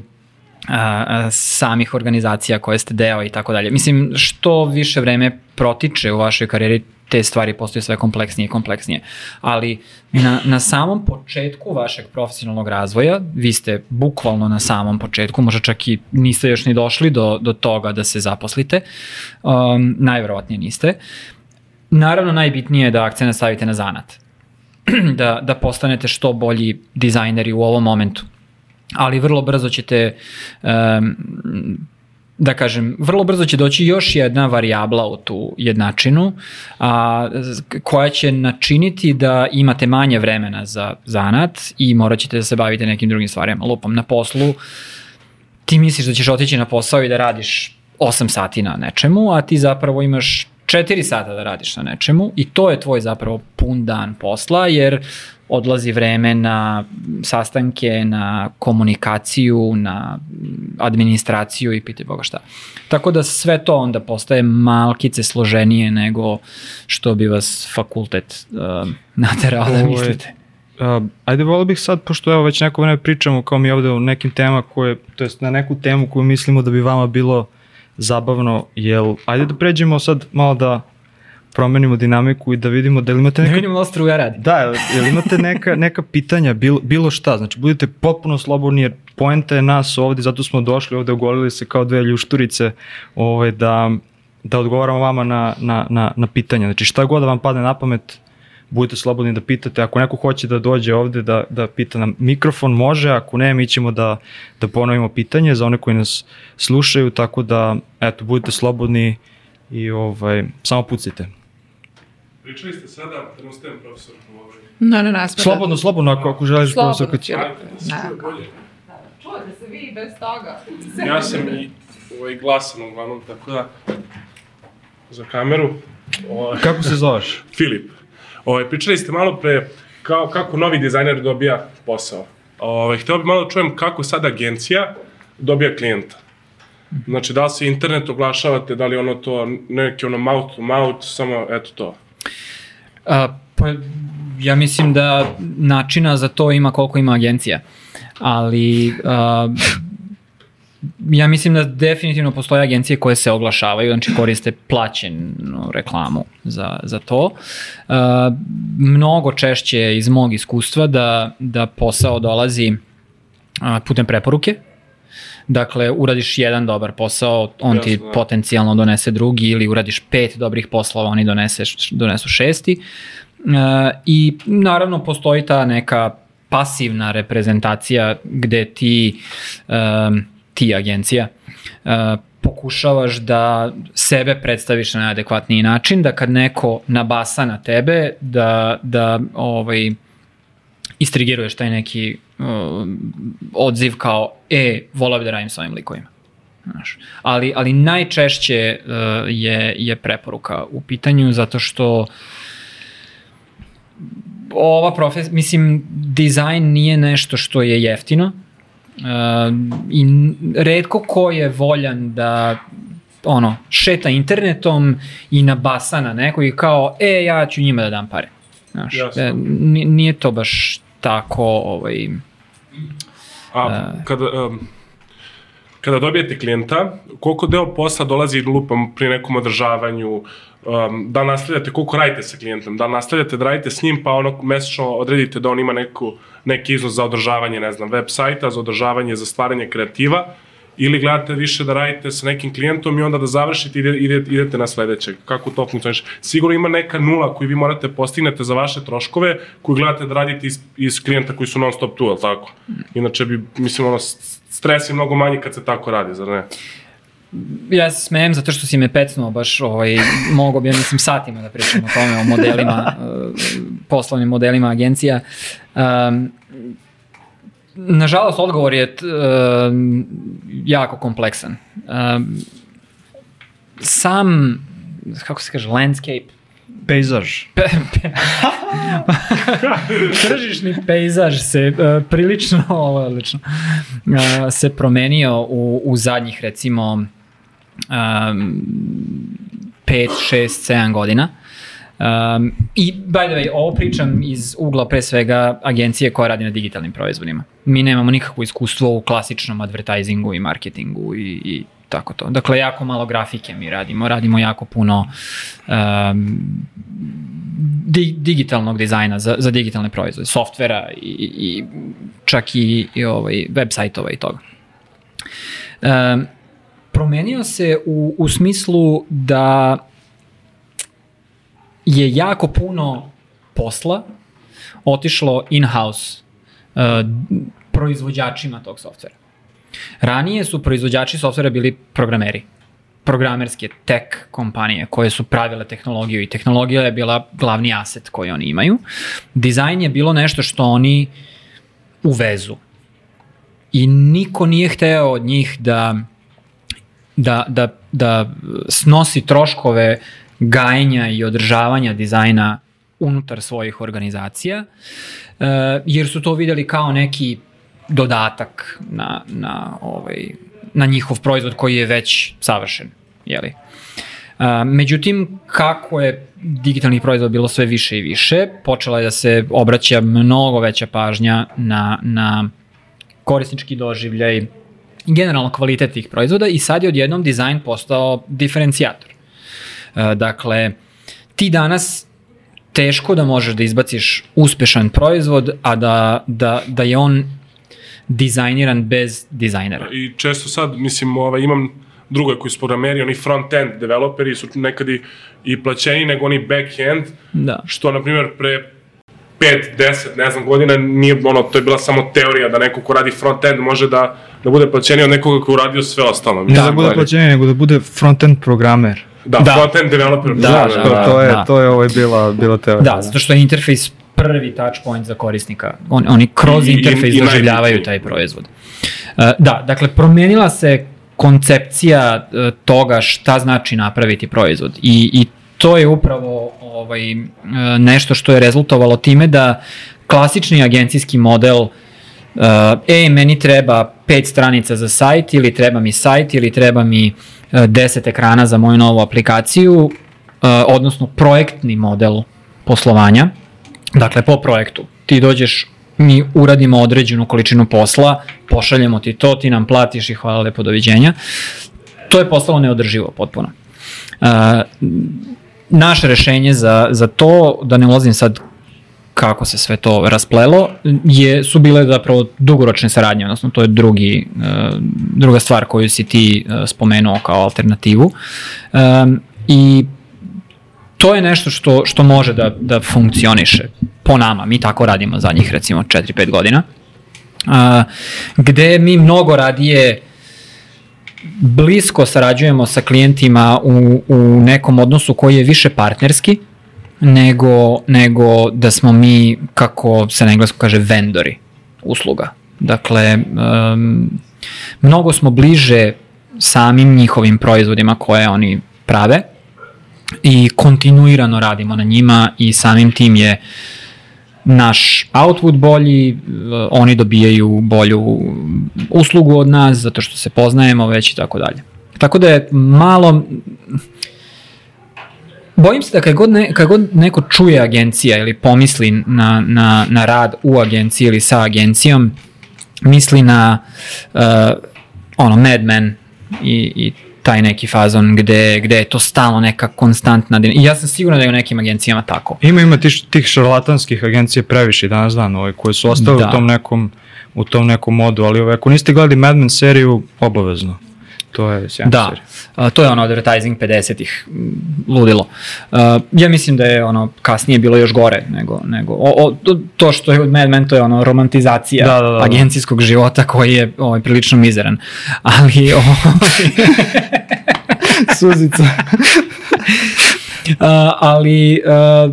a, a, samih organizacija koje ste deo i tako dalje. Mislim, što više vreme protiče u vašoj karijeri, te stvari postaju sve kompleksnije i kompleksnije. Ali na, na samom početku vašeg profesionalnog razvoja, vi ste bukvalno na samom početku, možda čak i niste još ni došli do, do toga da se zaposlite, um, najverovatnije niste. Naravno, najbitnije je da akcent stavite na zanat. [CLEARS THROAT] da, da postanete što bolji dizajneri u ovom momentu. Ali vrlo brzo ćete um, da kažem, vrlo brzo će doći još jedna varijabla u tu jednačinu a, koja će načiniti da imate manje vremena za zanat i morat ćete da se bavite nekim drugim stvarima. Lupam na poslu, ti misliš da ćeš otići na posao i da radiš 8 sati na nečemu, a ti zapravo imaš 4 sata da radiš na nečemu i to je tvoj zapravo pun dan posla, jer odlazi vreme na sastanke, na komunikaciju, na administraciju i piti boga šta. Tako da sve to onda postaje malkice složenije nego što bi vas fakultet uh, naterao da mislite. Uh, ajde, volio bih sad, pošto evo već neko vreme pričamo kao mi ovde o nekim temama koje, to jest na neku temu koju mislimo da bi vama bilo zabavno, jel, ajde da pređemo sad malo da promenimo dinamiku i da vidimo da li imate neka... Da vidimo da struja radi. Da, jel imate neka, neka pitanja, bilo, bilo šta, znači budite potpuno slobodni jer poenta je nas ovde, zato smo došli ovde, ogolili se kao dve ljušturice, ovaj, da, da odgovaramo vama na, na, na, na pitanja. Znači šta god da vam padne na pamet, budite slobodni da pitate. Ako neko hoće da dođe ovde da, da pita nam mikrofon, može, ako ne, mi ćemo da, da ponovimo pitanje za one koji nas slušaju, tako da, eto, budite slobodni i ovaj, samo pucite. Pričali ste sada, da ne ostajem profesor ovaj. Ne, ne, ne, Slobodno, slobodno, ako, ako želiš profesor kad će. Da bolje. Čujete se vi bez toga. ja sam i ovaj, glasan uglavnom, tako da za kameru. Ovaj, Kako se zoveš? Filip. Ovaj, pričali ste malo pre kao, kako novi dizajner dobija posao. Ovaj, hteo bih malo da čujem kako sad agencija dobija klijenta. Znači, da li se internet oglašavate, da li ono to, neki ono mouth to mouth, samo eto to. A, pa, ja mislim da načina za to ima koliko ima agencija. Ali a, ja mislim da definitivno postoje agencije koje se oglašavaju, znači koriste plaćenu reklamu za, za to. Uh, mnogo češće iz mog iskustva da, da posao dolazi uh, putem preporuke, Dakle, uradiš jedan dobar posao, on ti da. potencijalno donese drugi ili uradiš pet dobrih poslova, oni donese, donesu šesti. Uh, I naravno postoji ta neka pasivna reprezentacija gde ti, um, ti agencija, uh, pokušavaš da sebe predstaviš na adekvatniji način, da kad neko nabasa na tebe, da, da ovaj, istrigiruješ taj neki uh, odziv kao, e, volao bi da radim s ovim likovima. Znaš. Ali, ali najčešće uh, je, je preporuka u pitanju zato što ova profesija, mislim, dizajn nije nešto što je jeftino i redko ko je voljan da ono, šeta internetom i nabasa na neko i kao, e, ja ću njima da dam pare. Znaš, e, nije to baš tako ovaj, A uh, kada, um, kada dobijete klijenta, koliko deo posla dolazi lupam pri nekom održavanju, um, da nastavljate, koliko radite sa klijentom, da nastavljate da radite s njim, pa ono mesečno odredite da on ima neku, neki iznos za održavanje, ne znam, web sajta, za održavanje, za stvaranje kreativa, ili gledate više da radite sa nekim klijentom i onda da završite i idete, idete na sledećeg. Kako to funkcioniše? Sigurno ima neka nula koju vi morate postignete za vaše troškove, koju gledate da radite iz, iz klijenta koji su non stop tu, ali tako? Inače bi, mislim, ono, stres je mnogo manji kad se tako radi, zar ne? ja se smijem zato što si me pecnuo baš, ovaj, mogo bi, ja mislim, satima da pričam o tome, o modelima, uh, [LAUGHS] poslovnim modelima agencija. Um, nažalost, odgovor je uh, jako kompleksan. Um, sam, kako se kaže, landscape, Pejzaž. Pe, pe, [LAUGHS] tržišni pejzaž se uh, prilično, [LAUGHS] ovo je odlično, uh, se promenio u, u zadnjih recimo um, 5, 6, 7 godina. Um, I, by the way, ovo pričam iz ugla pre svega agencije koja radi na digitalnim proizvodima. Mi nemamo nikakvo iskustvo u klasičnom advertisingu i marketingu i, i tako to. Dakle, jako malo grafike mi radimo, radimo jako puno um, di, digitalnog dizajna za, za digitalne proizvode, softvera i, i čak i, i ovaj, web sajtova i toga. Um, promenio se u, u smislu da je jako puno posla otišlo in-house uh, proizvođačima tog softvera. Ranije su proizvođači softvera bili programeri, programerske tech kompanije koje su pravile tehnologiju i tehnologija je bila glavni aset koji oni imaju. Dizajn je bilo nešto što oni uvezu. I niko nije hteo od njih da, da, da, da snosi troškove gajenja i održavanja dizajna unutar svojih organizacija, jer su to videli kao neki dodatak na, na, ovaj, na njihov proizvod koji je već savršen. Jeli? Uh, međutim, kako je digitalnih proizvoda bilo sve više i više, počela je da se obraća mnogo veća pažnja na, na korisnički doživljaj generalno kvalitet tih proizvoda i sad je odjednom dizajn postao diferencijator. Uh, dakle, ti danas teško da možeš da izbaciš uspešan proizvod, a da, da, da je on dizajniran bez dizajnera. I često sad, mislim, ovaj, imam druge koji su programeri, oni front-end developeri su nekad i, i plaćeni nego oni back-end, da. što, na primjer, pre 5, 10, ne znam, godina nije, ono, to je bila samo teorija da neko ko radi front-end može da, da bude plaćeni od nekoga ko uradio sve ostalo. Ne da, da bude plaćeni, nego da bude front-end programer. Da, da. front-end developer. Da, da, da, da, to je, da. to je ovaj bila, bila teorija. Da, zato što je interfejs prvi touch point za korisnika. On, oni kroz I, interfejs i, doživljavaju taj proizvod. Uh, da, dakle, promenila se koncepcija uh, toga šta znači napraviti proizvod i, i to je upravo ovaj, uh, nešto što je rezultovalo time da klasični agencijski model uh, e, meni treba pet stranica za sajt ili treba mi sajt ili treba mi uh, 10 ekrana za moju novu aplikaciju, uh, odnosno projektni model poslovanja, Dakle, po projektu. Ti dođeš, mi uradimo određenu količinu posla, pošaljemo ti to, ti nam platiš i hvala lepo, doviđenja. To je postalo neodrživo potpuno. Uh, naše rešenje za, za to, da ne ulazim sad kako se sve to rasplelo, je, su bile zapravo dugoročne saradnje, odnosno to je drugi, uh, druga stvar koju si ti uh, spomenuo kao alternativu. Um, I to je nešto što, što može da, da funkcioniše po nama. Mi tako radimo zadnjih recimo 4-5 godina. Uh, gde mi mnogo radije blisko sarađujemo sa klijentima u, u nekom odnosu koji je više partnerski nego, nego da smo mi, kako se na englesku kaže, vendori usluga. Dakle, um, mnogo smo bliže samim njihovim proizvodima koje oni prave i kontinuirano radimo na njima i samim tim je naš output bolji, eh, oni dobijaju bolju uslugu od nas zato što se poznajemo već i tako dalje. Tako da je malo Bojim se da kad god, ne, kad god neko čuje agencija ili pomisli na, na, na rad u agenciji ili sa agencijom, misli na uh, ono Mad Men i, i taj neki fazon gde, gde je to stalno neka konstantna I ja sam siguran da je u nekim agencijama tako. Ima, ima tih, tih šarlatanskih agencije previše danas dan, ove, koje su ostale da. u tom nekom u tom nekom modu, ali ove, ako niste gledali Mad Men seriju, obavezno. To je sjajna da, serija. to je ono advertising 50-ih, ludilo. Uh, ja mislim da je ono kasnije bilo još gore nego, nego o, o, to što je od Mad Men to je ono romantizacija da, da, da, da. agencijskog života koji je ovaj, prilično mizeran. Ali [LAUGHS] ovaj, Suzica. [LAUGHS] Uh, ali uh,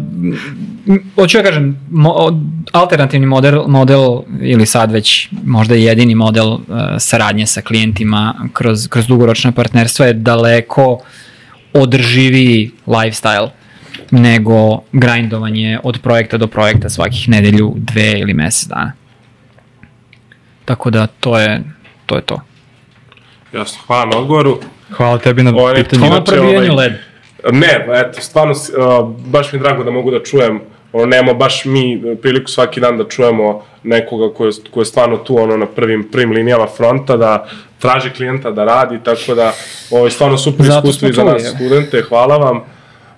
hoću ja kažem mo, alternativni model, model ili sad već možda jedini model uh, saradnje sa klijentima kroz, kroz dugoročna partnerstva je daleko održiviji lifestyle nego grindovanje od projekta do projekta svakih nedelju, dve ili mesec dana. Tako da to je to. Je to. Jasno, hvala na odgovoru. Hvala tebi na pitanju. Hvala na probijanju ovaj, led. Ne, eto, stvarno, uh, baš mi je drago da mogu da čujem, ono, nemamo baš mi priliku svaki dan da čujemo nekoga ko je, ko je stvarno tu, ono, na prvim, prvim linijama fronta, da traži klijenta da radi, tako da, ovo je stvarno super iskustvo i za nas je. studente, hvala vam.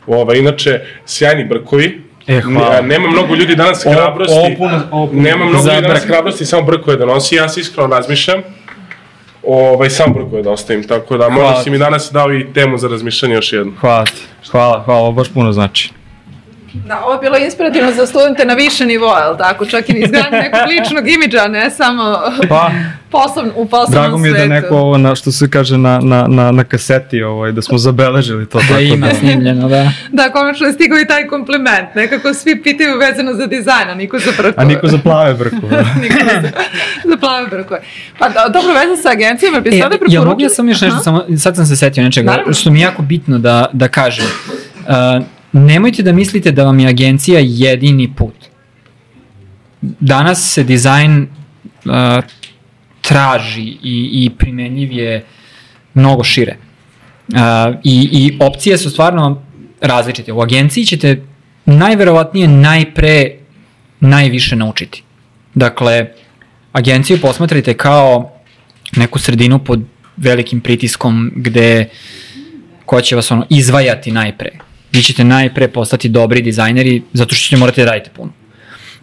Ova, inače, sjajni brkovi, E, hvala. Nema mnogo ljudi danas hrabrosti. Opuno, opuno. Nema mnogo ljudi danas hrabrosti, samo brkove da nosi. Ja se iskreno razmišljam ovaj, sam brkove da ostavim, tako da možda si mi danas dao i temu za razmišljanje još jednu. Hvala ti, hvala, hvala, ovo baš puno znači. Da, ovo je bilo inspirativno za studente na više nivoa, je li tako? Čak i na izgledanje nekog [LAUGHS] ličnog imidža, ne samo pa, poslovn, u poslovnom svetu. Drago mi je da neko ovo, na, što se kaže, na, na, na, na kaseti, ovaj, da smo zabeležili to. Da tako ima da. snimljeno, da. Da, konačno je stigao i taj kompliment. Nekako svi pitaju vezano za dizajn, a niko za brkove. A niko za plave brkove. [LAUGHS] niko za, za plave brkove. Pa da, dobro, veze sa agencijama, bi sada preporučili? Ja mogu ja sam još nešto, samo, sad sam se setio nečega, Naravno. što mi je jako bitno da, da kažem. Uh, nemojte da mislite da vam je agencija jedini put. Danas se dizajn uh, traži i, i primenljiv je mnogo šire. Uh, i, I opcije su stvarno različite. U agenciji ćete najverovatnije najpre najviše naučiti. Dakle, agenciju posmatrajte kao neku sredinu pod velikim pritiskom gde ko će vas ono izvajati najpre vi ćete najpre postati dobri dizajneri zato što ćete morati da radite puno.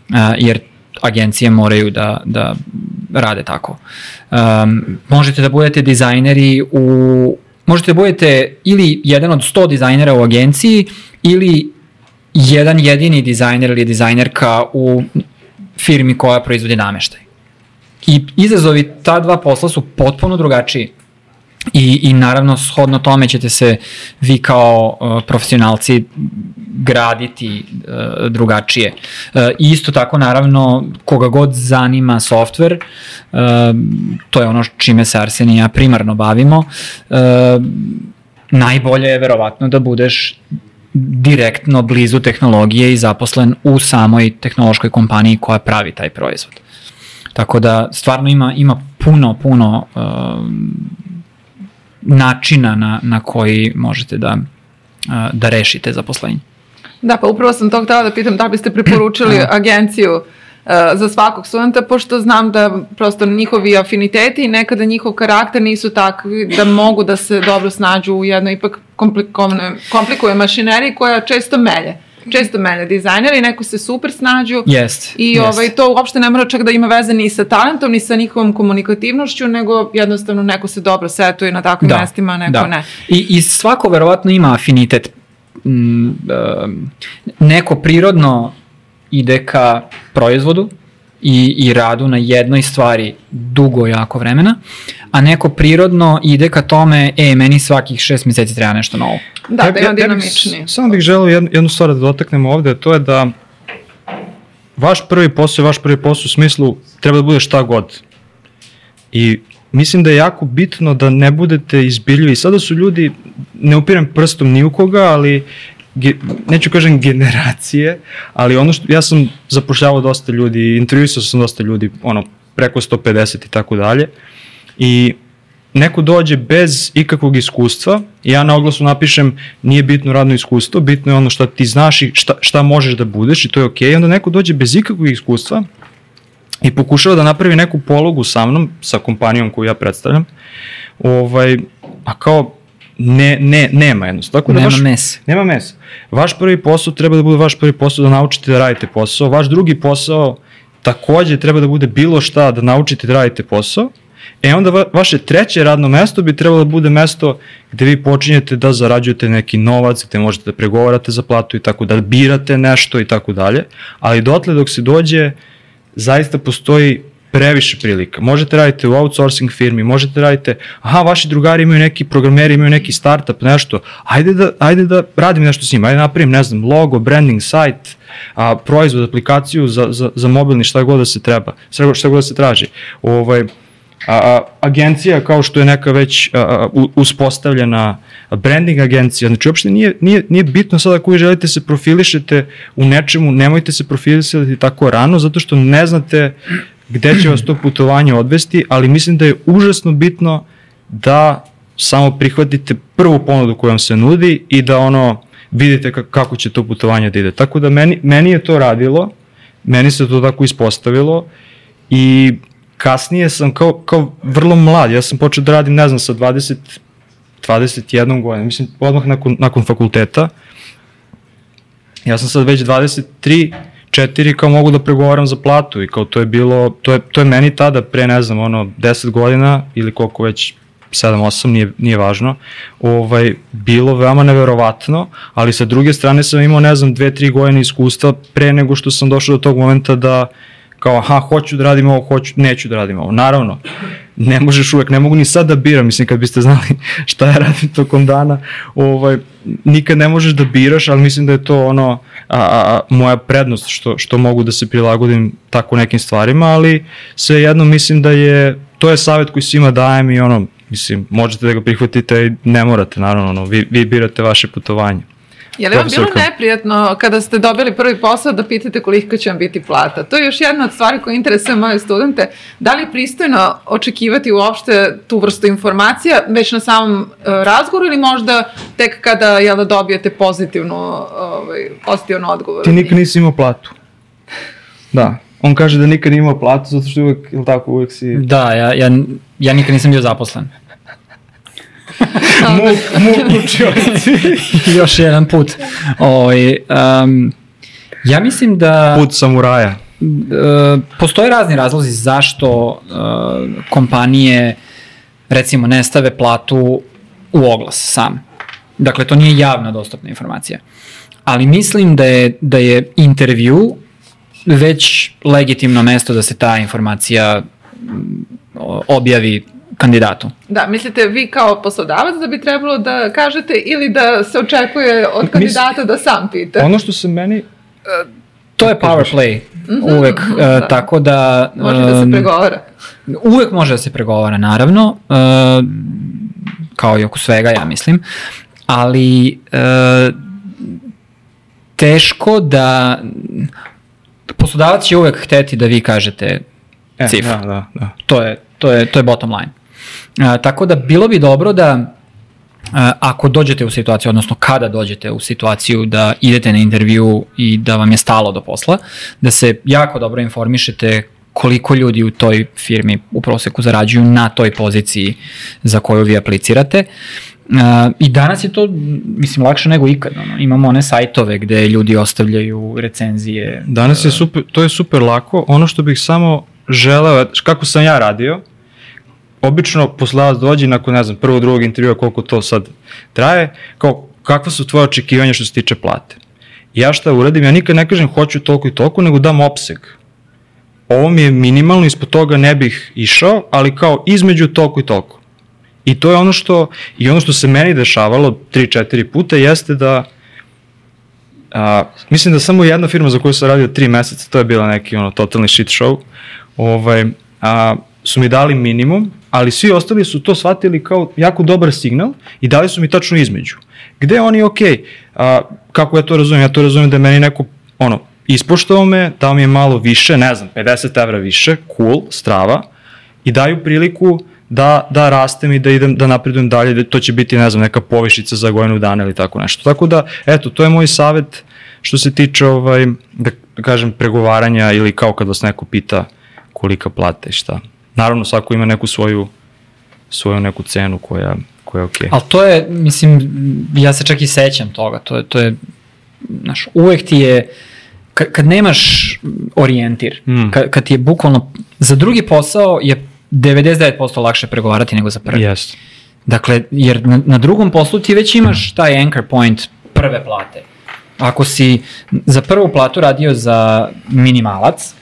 Uh, jer agencije moraju da, da rade tako. Um, možete da budete dizajneri u možete da budete ili jedan od 100 dizajnera u agenciji ili jedan jedini dizajner ili dizajnerka u firmi koja proizvodi nameštaj. I izazovi ta dva posla su potpuno drugačiji. I, I naravno, shodno tome ćete se vi kao uh, profesionalci graditi uh, drugačije. Uh, isto tako, naravno, koga god zanima software, uh, to je ono čime se Arsen i ja primarno bavimo, uh, najbolje je verovatno da budeš direktno blizu tehnologije i zaposlen u samoj tehnološkoj kompaniji koja pravi taj proizvod. Tako da stvarno ima ima puno puno uh, načina na, na koji možete da, da rešite zaposlenje. Da, pa upravo sam to htela da pitam da biste preporučili [CLEARS THROAT] agenciju uh, za svakog studenta, pošto znam da prosto njihovi afiniteti i nekada njihov karakter nisu takvi da mogu da se dobro snađu u jednoj ipak komplikuje mašineriji koja često melje često mene dizajneri, neko se super snađu yes, i yes. ovaj, to uopšte ne mora čak da ima veze ni sa talentom, ni sa njihovom komunikativnošću, nego jednostavno neko se dobro setuje na takvim da, mestima, neko da. ne. I, I svako verovatno ima afinitet. Mm, uh, neko prirodno ide ka proizvodu, i, i radu na jednoj stvari dugo jako vremena, a neko prirodno ide ka tome, e, meni svakih šest meseci treba nešto novo. Da, da je on dinamični. Samo bih želeo jednu, jednu stvar da dotaknemo ovde, to je da vaš prvi posao je vaš prvi posao u smislu treba da bude šta god. I mislim da je jako bitno da ne budete izbiljivi. Sada su ljudi, ne upirem prstom ni u koga, ali ge, neću kažem generacije, ali ono što, ja sam zapošljavao dosta ljudi, intervjuisao sam dosta ljudi, ono, preko 150 i tako dalje, i neko dođe bez ikakvog iskustva ja na oglasu napišem nije bitno radno iskustvo, bitno je ono što ti znaš i šta, šta možeš da budeš i to je okej, okay. onda neko dođe bez ikakvog iskustva i pokušava da napravi neku pologu sa mnom, sa kompanijom koju ja predstavljam, ovaj, a kao ne, ne, nema jednostavno. Tako da nema vaš, mesa. Nema mesa. Vaš prvi posao treba da bude vaš prvi posao da naučite da radite posao. Vaš drugi posao takođe treba da bude bilo šta da naučite da radite posao. E onda va, vaše treće radno mesto bi trebalo da bude mesto gde vi počinjete da zarađujete neki novac, gde možete da pregovarate za platu i tako da birate nešto i tako dalje. Ali dotle dok se dođe, zaista postoji previše prilika. Možete raditi u outsourcing firmi, možete radite, aha, vaši drugari imaju neki programeri, imaju neki startup, nešto, ajde da, ajde da radim nešto s njima, ajde da napravim, ne znam, logo, branding, sajt, a, proizvod, aplikaciju za, za, za mobilni, šta god da se treba, šta, god da se traži. Ovaj, a, agencija kao što je neka već a, a, uspostavljena branding agencija, znači uopšte nije, nije, nije bitno sada ako vi želite se profilišete u nečemu, nemojte se profilisati tako rano, zato što ne znate gde će vas to putovanje odvesti, ali mislim da je užasno bitno da samo prihvatite prvu ponudu koja vam se nudi i da ono vidite kako će to putovanje da ide. Tako da meni, meni je to radilo, meni se to tako ispostavilo i kasnije sam kao, kao vrlo mlad, ja sam počeo da radim, ne znam, sa 20, 21 godina, mislim, odmah nakon, nakon fakulteta. Ja sam sad već 23, 4 kao mogu da pregovaram za platu i kao to je bilo, to je, to je meni tada pre, ne znam, ono, 10 godina ili koliko već 7-8, nije, nije važno, ovaj, bilo veoma neverovatno, ali sa druge strane sam imao, ne znam, 2-3 godine iskustva pre nego što sam došao do tog momenta da kao, aha, hoću da radim ovo, hoću, neću da radim ovo. Naravno, ne možeš uvek, ne mogu ni sad da biram, mislim, kad biste znali [LAUGHS] šta ja radim tokom dana, ovaj, nikad ne možeš da biraš, ali mislim da je to ono, a, a, moja prednost što, što mogu da se prilagodim tako nekim stvarima, ali sve jedno mislim da je, to je savjet koji svima dajem i ono, mislim, možete da ga prihvatite i ne morate, naravno, ono, vi, vi birate vaše putovanje. Je li vam bilo neprijatno kada ste dobili prvi posao da pitate koliko će vam biti plata? To je još jedna od stvari koja interesuje moje studente. Da li je pristojno očekivati uopšte tu vrstu informacija već na samom uh, razgovoru ili možda tek kada jel, da dobijete pozitivnu, ovaj, pozitivnu odgovor? Ti nikad nisi imao platu. Da. On kaže da nikad nije imao platu zato što uvek, ili tako, uvek si... Da, ja, ja, ja nikad nisam bio zaposlen. Muk, muk učioci. [LAUGHS] Još jedan put. Oj, ovaj, um, ja mislim da... Put samuraja. Uh, postoje razni razlozi zašto uh, kompanije recimo ne stave platu u oglas sam. Dakle, to nije javna dostupna informacija. Ali mislim da je, da je intervju već legitimno mesto da se ta informacija objavi kandidatu. Da, mislite vi kao poslodavac da bi trebalo da kažete ili da se očekuje od kandidata Misli, da sam pita? Ono što se meni... Uh, to je power play, mm -hmm, uvek, uh, [LAUGHS] da. tako da... Može da se pregovara. Uvek može da se pregovara, naravno, uh, kao i oko svega, ja mislim, ali uh, teško da... Poslodavac će uvek hteti da vi kažete e, cifru. Da, da, da. To je, to je, to je bottom line. A, tako da bilo bi dobro da a, ako dođete u situaciju, odnosno kada dođete u situaciju da idete na intervju i da vam je stalo do posla, da se jako dobro informišete koliko ljudi u toj firmi u proseku zarađuju na toj poziciji za koju vi aplicirate. Uh, I danas je to, mislim, lakše nego ikad. Ono. Imamo one sajtove gde ljudi ostavljaju recenzije. Danas je super, to je super lako. Ono što bih samo želeo, kako sam ja radio, obično poslodavac dođe nakon, ne znam, prvog, drugog intervjua, koliko to sad traje, kao kakva su tvoje očekivanja što se tiče plate. Ja šta uradim, ja nikad ne kažem hoću toliko i toliko, nego dam opseg. Ovo mi je minimalno, ispod toga ne bih išao, ali kao između toliko i toliko. I to je ono što, i ono što se meni dešavalo 3-4 puta jeste da a, mislim da samo jedna firma za koju sam radio 3 meseca, to je bila neki ono totalni shit show, ovaj, a, su mi dali minimum, ali svi ostali su to shvatili kao jako dobar signal i dali su mi tačno između. Gde oni, ok, a, kako ja to razumijem? Ja to razumijem da meni neko, ono, ispoštovao me, dao mi je malo više, ne znam, 50 evra više, cool, strava, i daju priliku da, da rastem i da idem, da napredujem dalje, da to će biti, ne znam, neka povišica za godinu dana ili tako nešto. Tako da, eto, to je moj savet što se tiče, ovaj, da, da kažem, pregovaranja ili kao kad vas neko pita kolika plata i šta. Naravno, svako ima neku svoju, svoju neku cenu koja, koja je okej. Okay. Ali to je, mislim, ja se čak i sećam toga, to je, to je, znaš, uvek ti je, kad, kad nemaš orijentir, mm. kad, kad ti je bukvalno, za drugi posao je 99% lakše pregovarati nego za prvi. Yes. Dakle, jer na, na drugom poslu ti već imaš taj anchor point prve plate. Ako si za prvu platu radio za minimalac,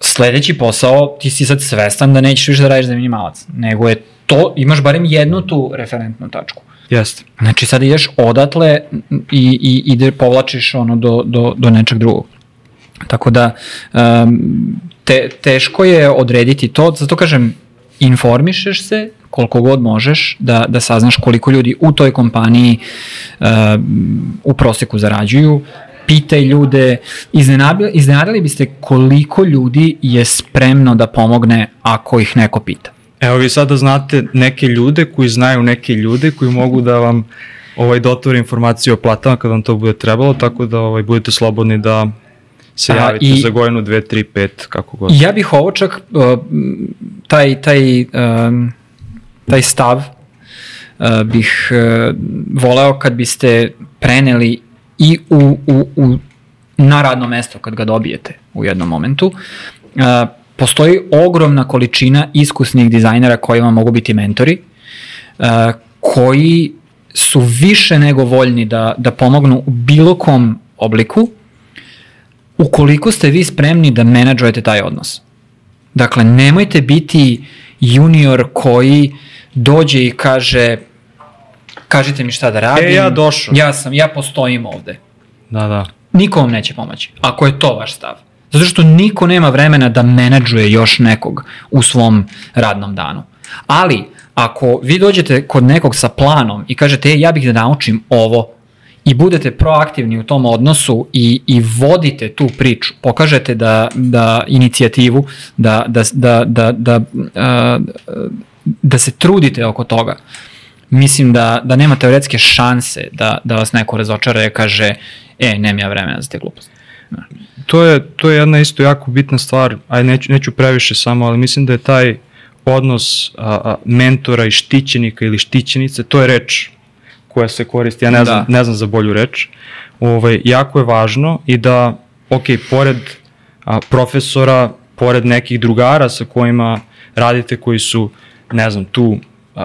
sledeći posao ti si sad svestan da nećeš više da radiš za minimalac, nego je to, imaš barem jednu tu referentnu tačku. Jeste. Znači sad ideš odatle i, i ide povlačiš ono do, do, do nečeg drugog. Tako da um, te, teško je odrediti to, zato kažem informišeš se koliko god možeš da, da saznaš koliko ljudi u toj kompaniji uh, u proseku zarađuju, pitaj ljude, iznenadili, biste koliko ljudi je spremno da pomogne ako ih neko pita. Evo vi sada znate neke ljude koji znaju neke ljude koji mogu da vam ovaj dotvore informaciju o platama kad vam to bude trebalo, tako da ovaj budete slobodni da se A, javite i, za godinu, dve, tri, pet, kako god. Ja bih ovo čak, uh, taj, taj, um, taj stav uh, bih uh, voleo kad biste preneli i u, u, u, na radno mesto kad ga dobijete u jednom momentu. Uh, postoji ogromna količina iskusnih dizajnera koji vam mogu biti mentori, uh, koji su više nego voljni da, da pomognu u bilo kom obliku, ukoliko ste vi spremni da menadžujete taj odnos. Dakle, nemojte biti junior koji dođe i kaže kažite mi šta da radim. E, ja došao. Ja sam, ja postojim ovde. Da, da. Niko vam neće pomoći, ako je to vaš stav. Zato što niko nema vremena da menadžuje još nekog u svom radnom danu. Ali, ako vi dođete kod nekog sa planom i kažete, e, ja bih da naučim ovo, i budete proaktivni u tom odnosu i, i vodite tu priču, pokažete da, da inicijativu, da, da, da, da, da, da, da se trudite oko toga, mislim da, da nema teoretske šanse da, da vas neko razočara i kaže, e, nemam ja vremena za te gluposti. To je, to je jedna isto jako bitna stvar, aj neću, neću previše samo, ali mislim da je taj odnos a, a, mentora i štićenika ili štićenice, to je reč koja se koristi, ja ne znam, da. ne znam za bolju reč, ovaj, jako je važno i da, ok, pored a, profesora, pored nekih drugara sa kojima radite koji su, ne znam, tu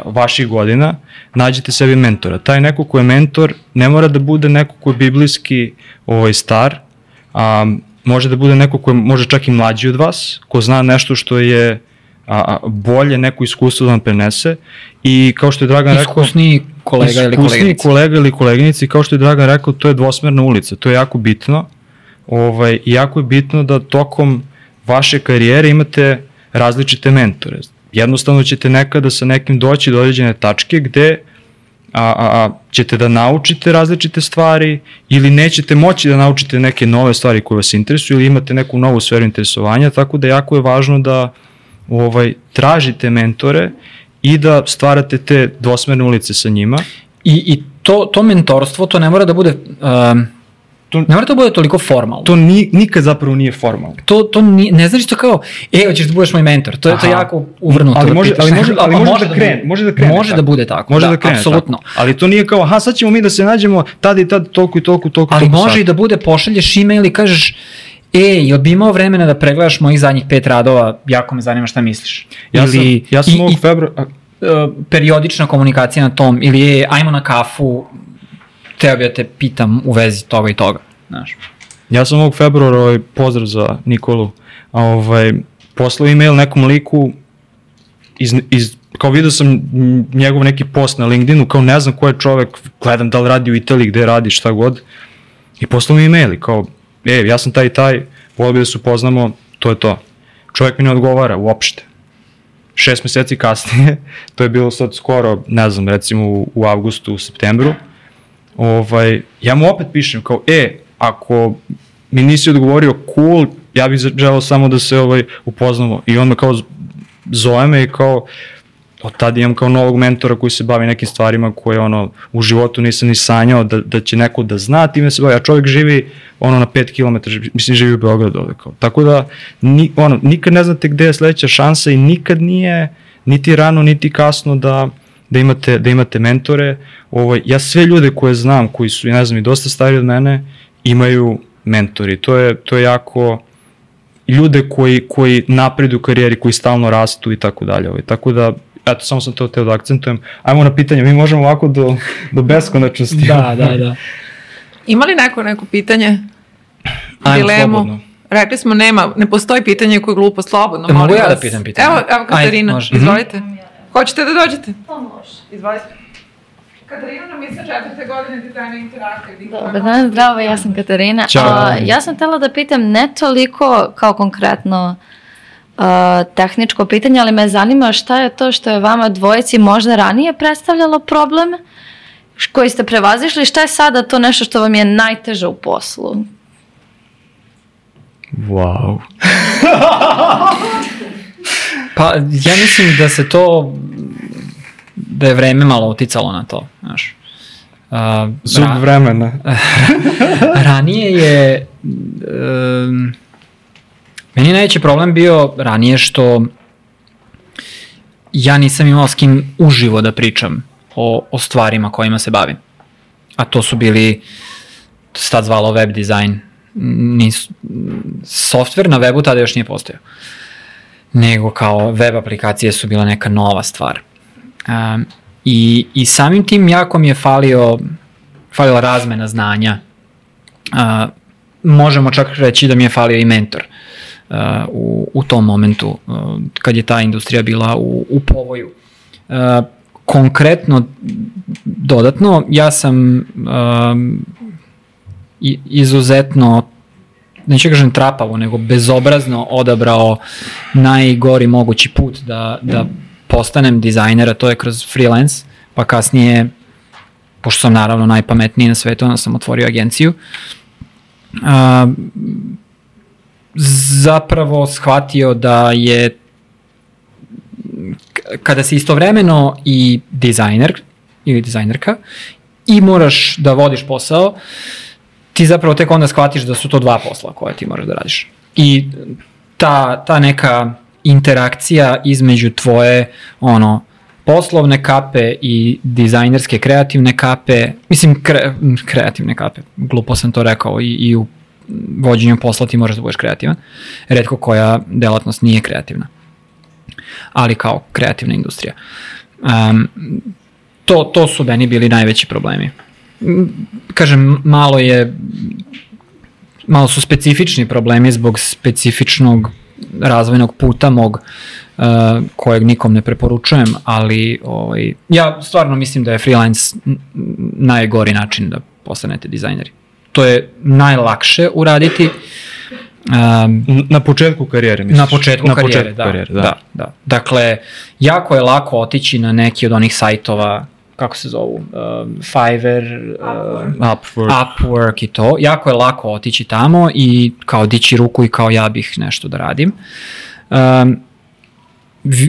vaših godina, nađete sebi mentora. Taj neko ko je mentor ne mora da bude neko ko je biblijski ovaj, star, a, može da bude neko ko je može čak i mlađi od vas, ko zna nešto što je a, bolje neko iskustvo da vam prenese i kao što je Dragan rekao... Iskusniji kolega ili koleginica. kolega ili koleginica i kao što je Dragan rekao, to je dvosmerna ulica, to je jako bitno. Ovaj, jako je bitno da tokom vaše karijere imate različite mentore. Jednostavno ćete nekada sa nekim doći do određene tačke gde a, a, a ćete da naučite različite stvari ili nećete moći da naučite neke nove stvari koje vas interesuju ili imate neku novu sferu interesovanja, tako da jako je važno da ovaj, tražite mentore i da stvarate te dvosmerne ulice sa njima. I, i to, to mentorstvo, to ne mora da bude... Um, to, ne mora da bude toliko formalno. To ni, nikad zapravo nije formalno. To, to ni, ne znači to kao, e, hoćeš da budeš moj mentor. To je Aha. to jako uvrnuto. Ali da može, ali može, ali može, može da krene. Može da krene. Može da bude tako. Može da, da krene. Apsolutno. Tako. Ali to nije kao, aha, sad ćemo mi da se nađemo tad i tad toliko i toliko, toliko, Ali toliko može sad. i da bude, pošalješ email i kažeš, E, jel bi imao vremena da pregledaš mojih zadnjih pet radova, jako me zanima šta misliš. Ja sam, ili, ja sam ovog februara... Uh, periodična komunikacija na tom, ili je, ajmo na kafu, teo bi da te pitam u vezi toga i toga, znaš. Ja sam ovog februara, ovaj, pozdrav za Nikolu, a, ovaj, poslao e-mail nekom liku iz, iz kao vidio sam njegov neki post na LinkedInu, kao ne znam ko je čovek, gledam da li radi u Italiji, gde radi, šta god, i poslao mi e-mail i kao, e, ja sam taj i taj, volio bi da se upoznamo, to je to. Čovjek mi ne odgovara uopšte. Šest meseci kasnije, [LAUGHS] to je bilo sad skoro, ne znam, recimo u, u avgustu, u septembru, ovaj, ja mu opet pišem kao, e, ako mi nisi odgovorio cool, ja bih želeo samo da se ovaj, upoznamo. I on me kao zove me i kao, od tada imam kao novog mentora koji se bavi nekim stvarima koje ono u životu nisam ni sanjao da, da će neko da zna time se bavi, a čovjek živi ono na 5 km, mislim živi u Beogradu ovde kao. Tako da ni, ono, nikad ne znate gde je sledeća šansa i nikad nije niti rano niti kasno da da imate, da imate mentore. Ovaj, ja sve ljude koje znam, koji su, ne znam, i dosta stari od mene, imaju mentori. To je, to je jako ljude koji, koji napredu u karijeri, koji stalno rastu i tako dalje. Ovaj. Tako da Eto, samo sam to teo da akcentujem. Ajmo na pitanje, mi možemo ovako do, do beskonačnosti. da, da, da. Ima li neko neko pitanje? Ajmo, Dilemu? slobodno. Rekli smo nema, ne postoji pitanje koje je glupo, slobodno. E, mogu ja da pitam pitanje? Evo, evo Katarina, Ajde, može. izvolite. Hoćete da dođete? Pa može. Izvolite. Katarina nam je sa četvrte godine dizajna interaktiv. Dobar dan, zdravo, ja sam Katarina. Ćao. A, ja sam htela da pitam ne toliko kao konkretno uh, tehničko pitanje, ali me zanima šta je to što je vama dvojici možda ranije predstavljalo problem koji ste prevazišli, šta je sada to nešto što vam je najteže u poslu? Wow. [LAUGHS] Pa ja mislim da se to, da je vreme malo uticalo na to, znaš. Uh, Zub ra- vremena. [LAUGHS] ranije je, um, meni je najveći problem bio ranije što ja nisam imao s kim uživo da pričam o, o stvarima kojima se bavim. A to su bili, to se tad zvalo web dizajn, nis, software na webu tada još nije postojao. Nego kao web aplikacije su bila neka nova stvar. Um, i, I samim tim jako mi je falio, falila razmena znanja. Uh, možemo čak reći da mi je falio i mentor uh, u, u tom momentu uh, kad je ta industrija bila u, u povoju. Uh, konkretno, dodatno, ja sam um, izuzetno neću kažem trapavo, nego bezobrazno odabrao najgori mogući put da, da postanem dizajner, a to je kroz freelance, pa kasnije, pošto sam naravno najpametniji na svetu, onda sam otvorio agenciju, a, zapravo shvatio da je kada si istovremeno i dizajner ili dizajnerka i moraš da vodiš posao, ti zapravo tek onda shvatiš da su to dva posla koje ti moraš da radiš. I ta, ta neka interakcija između tvoje ono poslovne kape i dizajnerske kreativne kape, mislim kre, kreativne kape, glupo sam to rekao i, i u vođenju posla ti moraš da budeš kreativan. Redko koja delatnost nije kreativna. Ali kao kreativna industrija. Um, to, to su meni bili najveći problemi. Kažem, malo je malo su specifični problemi zbog specifičnog razvojnog puta mog uh, kojeg nikom ne preporučujem, ali ovaj, ja stvarno mislim da je freelance najgori način da postanete dizajneri. To je najlakše uraditi. Um, Na početku karijere, misliš? na početku na karijere, početku da, karijere, da. da, da. Dakle, jako je lako otići na neki od onih sajtova, kako se zovu, um, Fiverr, um, Upwork. Upwork i to. Jako je lako otići tamo i kao dići ruku i kao ja bih nešto da radim. Um,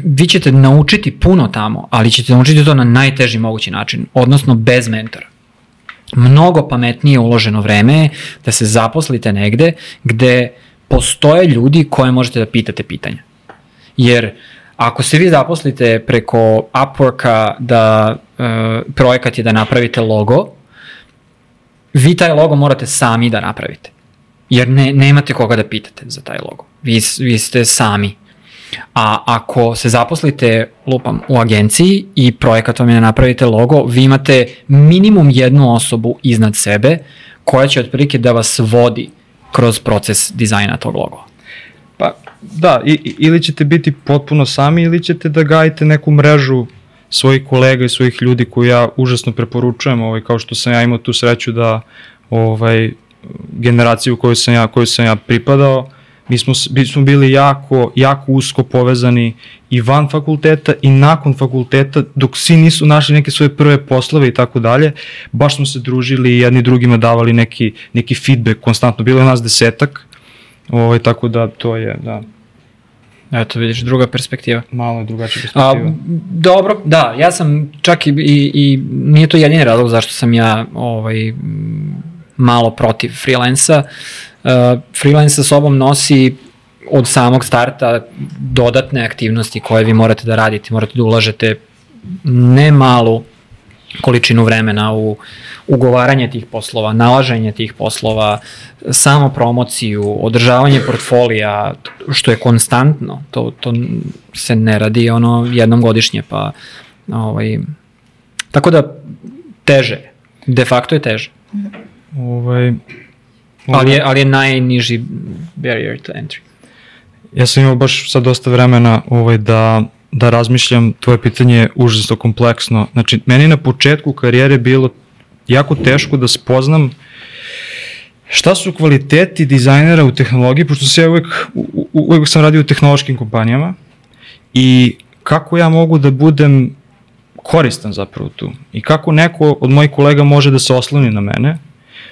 vi, ćete naučiti puno tamo, ali ćete naučiti to na najteži mogući način, odnosno bez mentora. Mnogo pametnije uloženo vreme je da se zaposlite negde gde postoje ljudi koje možete da pitate pitanja. Jer ako se vi zaposlite preko Upworka da uh, projekat je da napravite logo, vi taj logo morate sami da napravite. Jer ne, nemate koga da pitate za taj logo. Vi, vi ste sami. A ako se zaposlite, lupam, u agenciji i projekat vam je da napravite logo, vi imate minimum jednu osobu iznad sebe koja će otprilike da vas vodi kroz proces dizajna tog logo. Da, i, ili ćete biti potpuno sami ili ćete da gajite neku mrežu svojih kolega i svojih ljudi koju ja užasno preporučujem, ovaj, kao što sam ja imao tu sreću da ovaj, generaciju koju sam ja, koju sam ja pripadao, mi smo, mi smo bili jako, jako usko povezani i van fakulteta i nakon fakulteta, dok svi nisu našli neke svoje prve poslove i tako dalje, baš smo se družili i jedni drugima davali neki, neki feedback konstantno. Bilo je nas desetak, ovaj, tako da to je, da, Eto, vidiš, druga perspektiva. malo je drugačija A, perspektiva. dobro, da, ja sam čak i, i, i nije to jedini razlog zašto sam ja ovaj, malo protiv freelansa. Uh, freelance sa sobom nosi od samog starta dodatne aktivnosti koje vi morate da radite, morate da ulažete ne malu količinu vremena u ugovaranje tih poslova, nalaženje tih poslova, samo promociju, održavanje portfolija, što je konstantno, to, to se ne radi ono jednom godišnje, pa ovaj, tako da teže, de facto je teže. Ovaj, Ali je, ali je najniži barrier to entry. Ja sam imao baš sad dosta vremena ovaj, da, da razmišljam, tvoje pitanje je užasno kompleksno. Znači, meni na početku karijere bilo jako teško da spoznam šta su kvaliteti dizajnera u tehnologiji, pošto se ja uvek, u, uvek sam radio u tehnološkim kompanijama i kako ja mogu da budem koristan zapravo tu i kako neko od mojih kolega može da se osloni na mene,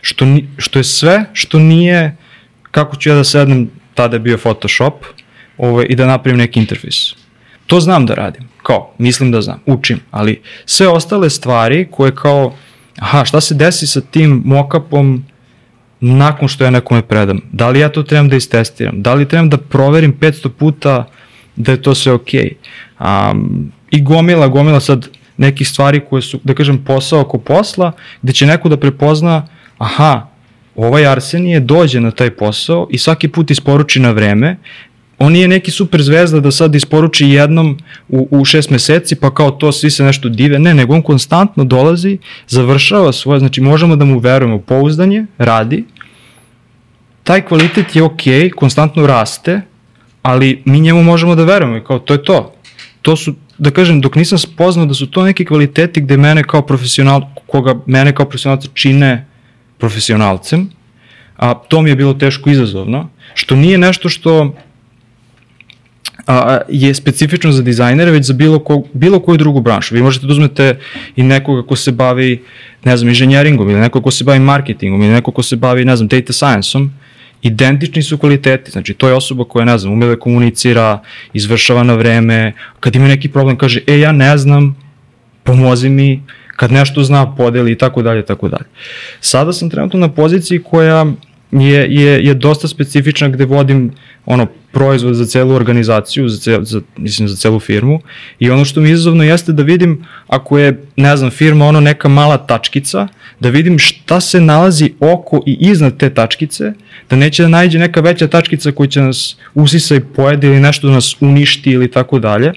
što, ni, što je sve što nije kako ću ja da sednem, tada je bio Photoshop, ovaj, i da napravim neki interfejs. To znam da radim, kao, mislim da znam, učim, ali sve ostale stvari koje kao, aha, šta se desi sa tim mockupom nakon što ja nekome predam? Da li ja to trebam da istestiram? Da li trebam da proverim 500 puta da je to sve okej? Okay? Um, I gomila, gomila sad nekih stvari koje su, da kažem, posao oko posla, gde će neko da prepozna, aha, ovaj Arsenije dođe na taj posao i svaki put isporuči na vreme, on nije neki super zvezda da sad isporuči jednom u, u šest meseci pa kao to svi se nešto dive, ne, nego on konstantno dolazi, završava svoje, znači možemo da mu verujemo, pouzdanje, radi, taj kvalitet je ok, konstantno raste, ali mi njemu možemo da verujemo i kao to je to. To su, da kažem, dok nisam spoznao da su to neki kvaliteti gde mene kao profesional, koga mene kao profesionalca čine profesionalcem, a to mi je bilo teško izazovno, što nije nešto što a, je specifično za dizajnere, već za bilo, ko, bilo koju drugu branšu. Vi možete da uzmete i nekoga ko se bavi, ne znam, inženjeringom, ili nekoga ko se bavi marketingom, ili nekoga ko se bavi, ne znam, data science-om, identični su kvaliteti, znači to je osoba koja, ne znam, ume da komunicira, izvršava na vreme, kad ima neki problem kaže, e, ja ne znam, pomozi mi, kad nešto zna, podeli i tako dalje, tako dalje. Sada sam trenutno na poziciji koja je, je, je dosta specifična gde vodim ono proizvod za celu organizaciju, za, cel, za, mislim za celu firmu. I ono što mi izazovno jeste da vidim ako je, ne znam, firma ono neka mala tačkica, da vidim šta se nalazi oko i iznad te tačkice, da neće da najde neka veća tačkica koja će nas usisa i pojede ili nešto da nas uništi ili tako dalje.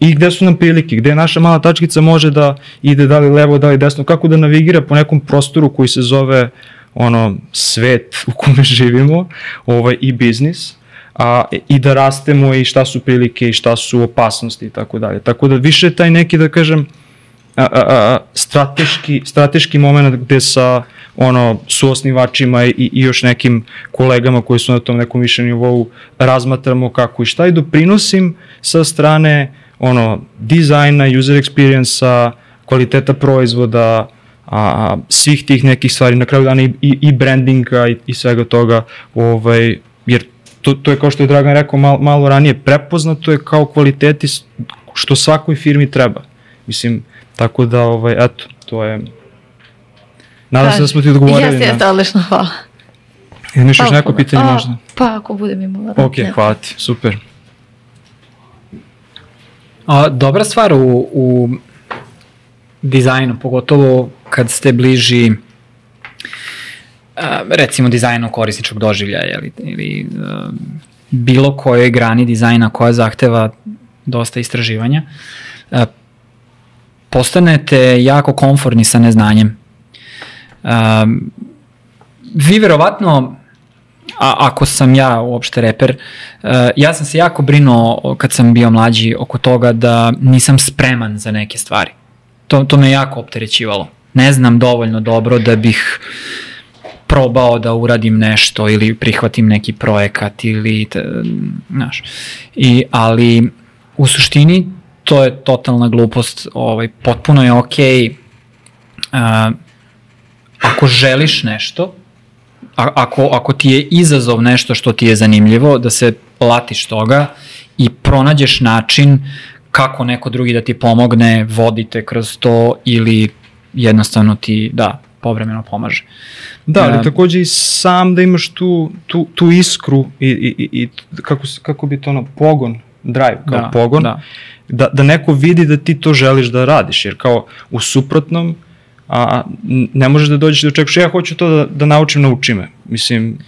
I gde su nam prilike, gde naša mala tačkica može da ide da li levo, da li desno, kako da navigira po nekom prostoru koji se zove ono svet u kome [LAUGHS] živimo ovaj, i biznis a, i da rastemo i šta su prilike i šta su opasnosti i tako dalje. Tako da više taj neki, da kažem, a, a, a, strateški, strateški moment gde sa ono, suosnivačima i, i još nekim kolegama koji su na tom nekom višem nivou razmatramo kako i šta i doprinosim sa strane ono, dizajna, user experience-a, kvaliteta proizvoda, a, svih tih nekih stvari, na kraju dana i, i, i brandinga i, i svega toga, ovaj, jer to, to je kao što je Dragan rekao malo, malo ranije, prepoznato je kao kvaliteti što svakoj firmi treba. Mislim, tako da, ovaj, eto, to je... Nadam se da smo ti odgovorili. Jeste, jeste, odlično, hvala. Imaš još neko pitanje a, možda? Pa, ako budem imala. Ok, hvala ti, super. A, dobra stvar u, u dizajnu, pogotovo kad ste bliži recimo dizajnu korisničkog doživljaja ili, ili bilo kojoj grani dizajna koja zahteva dosta istraživanja, postanete jako komforni sa neznanjem. Vi verovatno a ako sam ja uopšte reper, ja sam se jako brinuo kad sam bio mlađi oko toga da nisam spreman za neke stvari. To, to me jako opterećivalo. Ne znam dovoljno dobro da bih probao da uradim nešto ili prihvatim neki projekat ili, znaš. I, ali u suštini to je totalna glupost, ovaj, potpuno je okej okay, uh, ako želiš nešto, a, ako, ako ti je izazov nešto što ti je zanimljivo, da se latiš toga i pronađeš način kako neko drugi da ti pomogne, vodite kroz to ili jednostavno ti, da, povremeno pomaže. Da, ali uh, takođe i sam da imaš tu, tu, tu iskru i, i, i kako, kako bi to ono, pogon, drive kao da, pogon, da. da. Da, neko vidi da ti to želiš da radiš, jer kao u suprotnom, a ne možeš da dođeš da očekuješ, ja hoću to da, da naučim, nauči me. Mislim,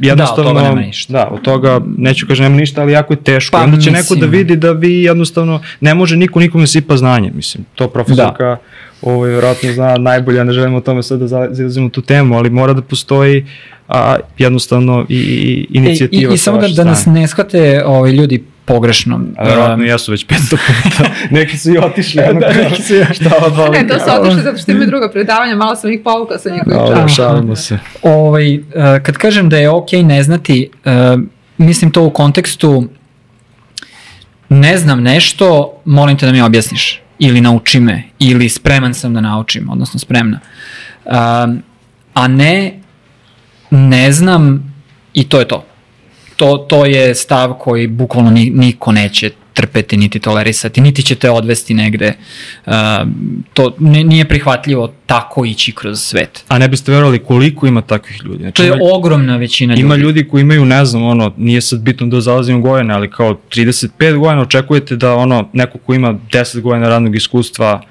jednostavno, Da, od toga nema ništa. Da, od toga neću kažem nema ništa, ali jako je teško. Pa, onda će mislim. neko da vidi da vi jednostavno ne može niko nikome sipa znanje, mislim. To profesorka da. ovaj, vjerojatno zna najbolje, ja ne želim o tome sad da zalazimo tu temu, ali mora da postoji a, jednostavno i, i inicijativa. E, I, i sa samo da, da nas ne shvate ovaj, ljudi pogrešno. A verovatno Um, jesu već 500 puta. [LAUGHS] neki su i otišli. [LAUGHS] ono, da, neki su i Šta odvali? Ne, to su otišli zato što imaju druga predavanja, malo sam ih povukla sa njihovih časa. šalimo se. Ovaj, uh, kad kažem da je ok ne znati, uh, mislim to u kontekstu ne znam nešto, molim te da mi objasniš. Ili nauči me, ili spreman sam da naučim, odnosno spremna. Um, a ne, ne znam i to je to. To, to je stav koji bukvalno ni, niko neće trpeti niti tolerisati, niti će te odvesti negde. Uh, to ne, nije prihvatljivo tako ići kroz svet. A ne biste verovali koliko ima takvih ljudi. Znači, To je ima- ogromna većina ljudi. Ima ljudi koji imaju, ne znam, ono, nije sad bitno da zalazim gojene, ali kao 35 godina očekujete da ono, neko ko ima 10 godina radnog iskustva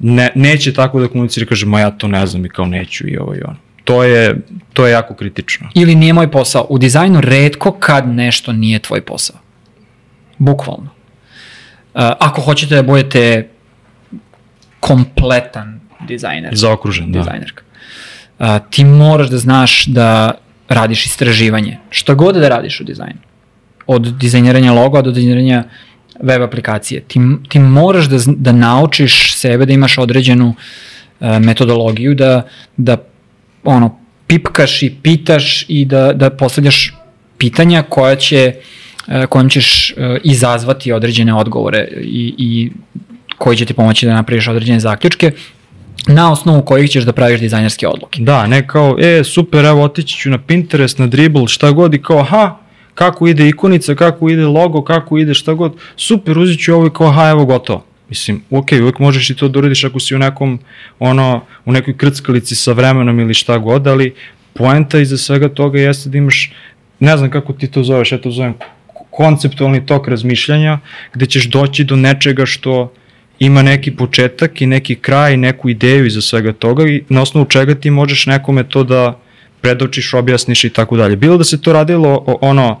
ne, neće tako da komunicira i kaže, ma ja to ne znam i kao neću i ovo i ono. To je, to je jako kritično. Ili nije moj posao. U dizajnu redko kad nešto nije tvoj posao. Bukvalno. Uh, ako hoćete da budete kompletan dizajner, Zaokružen, da. dizajnerka, uh, ti moraš da znaš da radiš istraživanje. Šta god da radiš u dizajnu. Od dizajniranja logo do dizajniranja web aplikacije. Ti, ti moraš da, da naučiš sebe da imaš određenu uh, metodologiju, da, da ono, pipkaš i pitaš i da, da postavljaš pitanja koja će, e, kojim ćeš e, izazvati određene odgovore i, i koji će ti pomoći da napraviš određene zaključke na osnovu kojih ćeš da praviš dizajnerske odluke. Da, ne kao, e, super, evo, otići ću na Pinterest, na Dribble, šta god i kao, aha, kako ide ikonica, kako ide logo, kako ide šta god, super, uzet ću ovo i kao, aha, evo, gotovo. Mislim, ok, uvek možeš i to da uradiš ako si u nekom, ono, u nekoj krckalici sa vremenom ili šta god, ali poenta iza svega toga jeste da imaš, ne znam kako ti to zoveš, ja to zovem konceptualni tok razmišljanja, gde ćeš doći do nečega što ima neki početak i neki kraj neku ideju iza svega toga i na osnovu čega ti možeš nekome to da predočiš, objasniš i tako dalje. Bilo da se to radilo ono,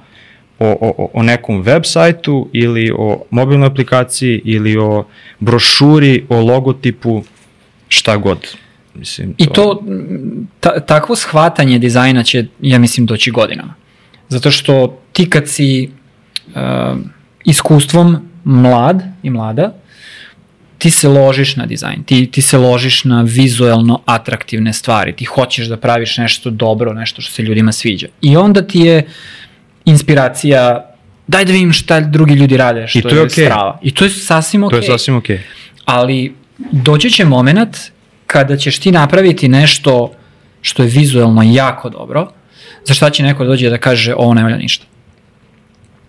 o, o, o nekom web sajtu ili o mobilnoj aplikaciji ili o brošuri, o logotipu, šta god. Mislim, I to, ta, takvo shvatanje dizajna će, ja mislim, doći godinama. Zato što ti kad si uh, iskustvom mlad i mlada, ti se ložiš na dizajn, ti, ti se ložiš na vizuelno atraktivne stvari, ti hoćeš da praviš nešto dobro, nešto što se ljudima sviđa. I onda ti je inspiracija, daj da vidim šta drugi ljudi rade, što I to je okej. strava. I to je sasvim okej. To je sasvim okej. ali doći će moment kada ćeš ti napraviti nešto što je vizuelno jako dobro, za šta će neko da dođe da kaže ovo ne valja ništa.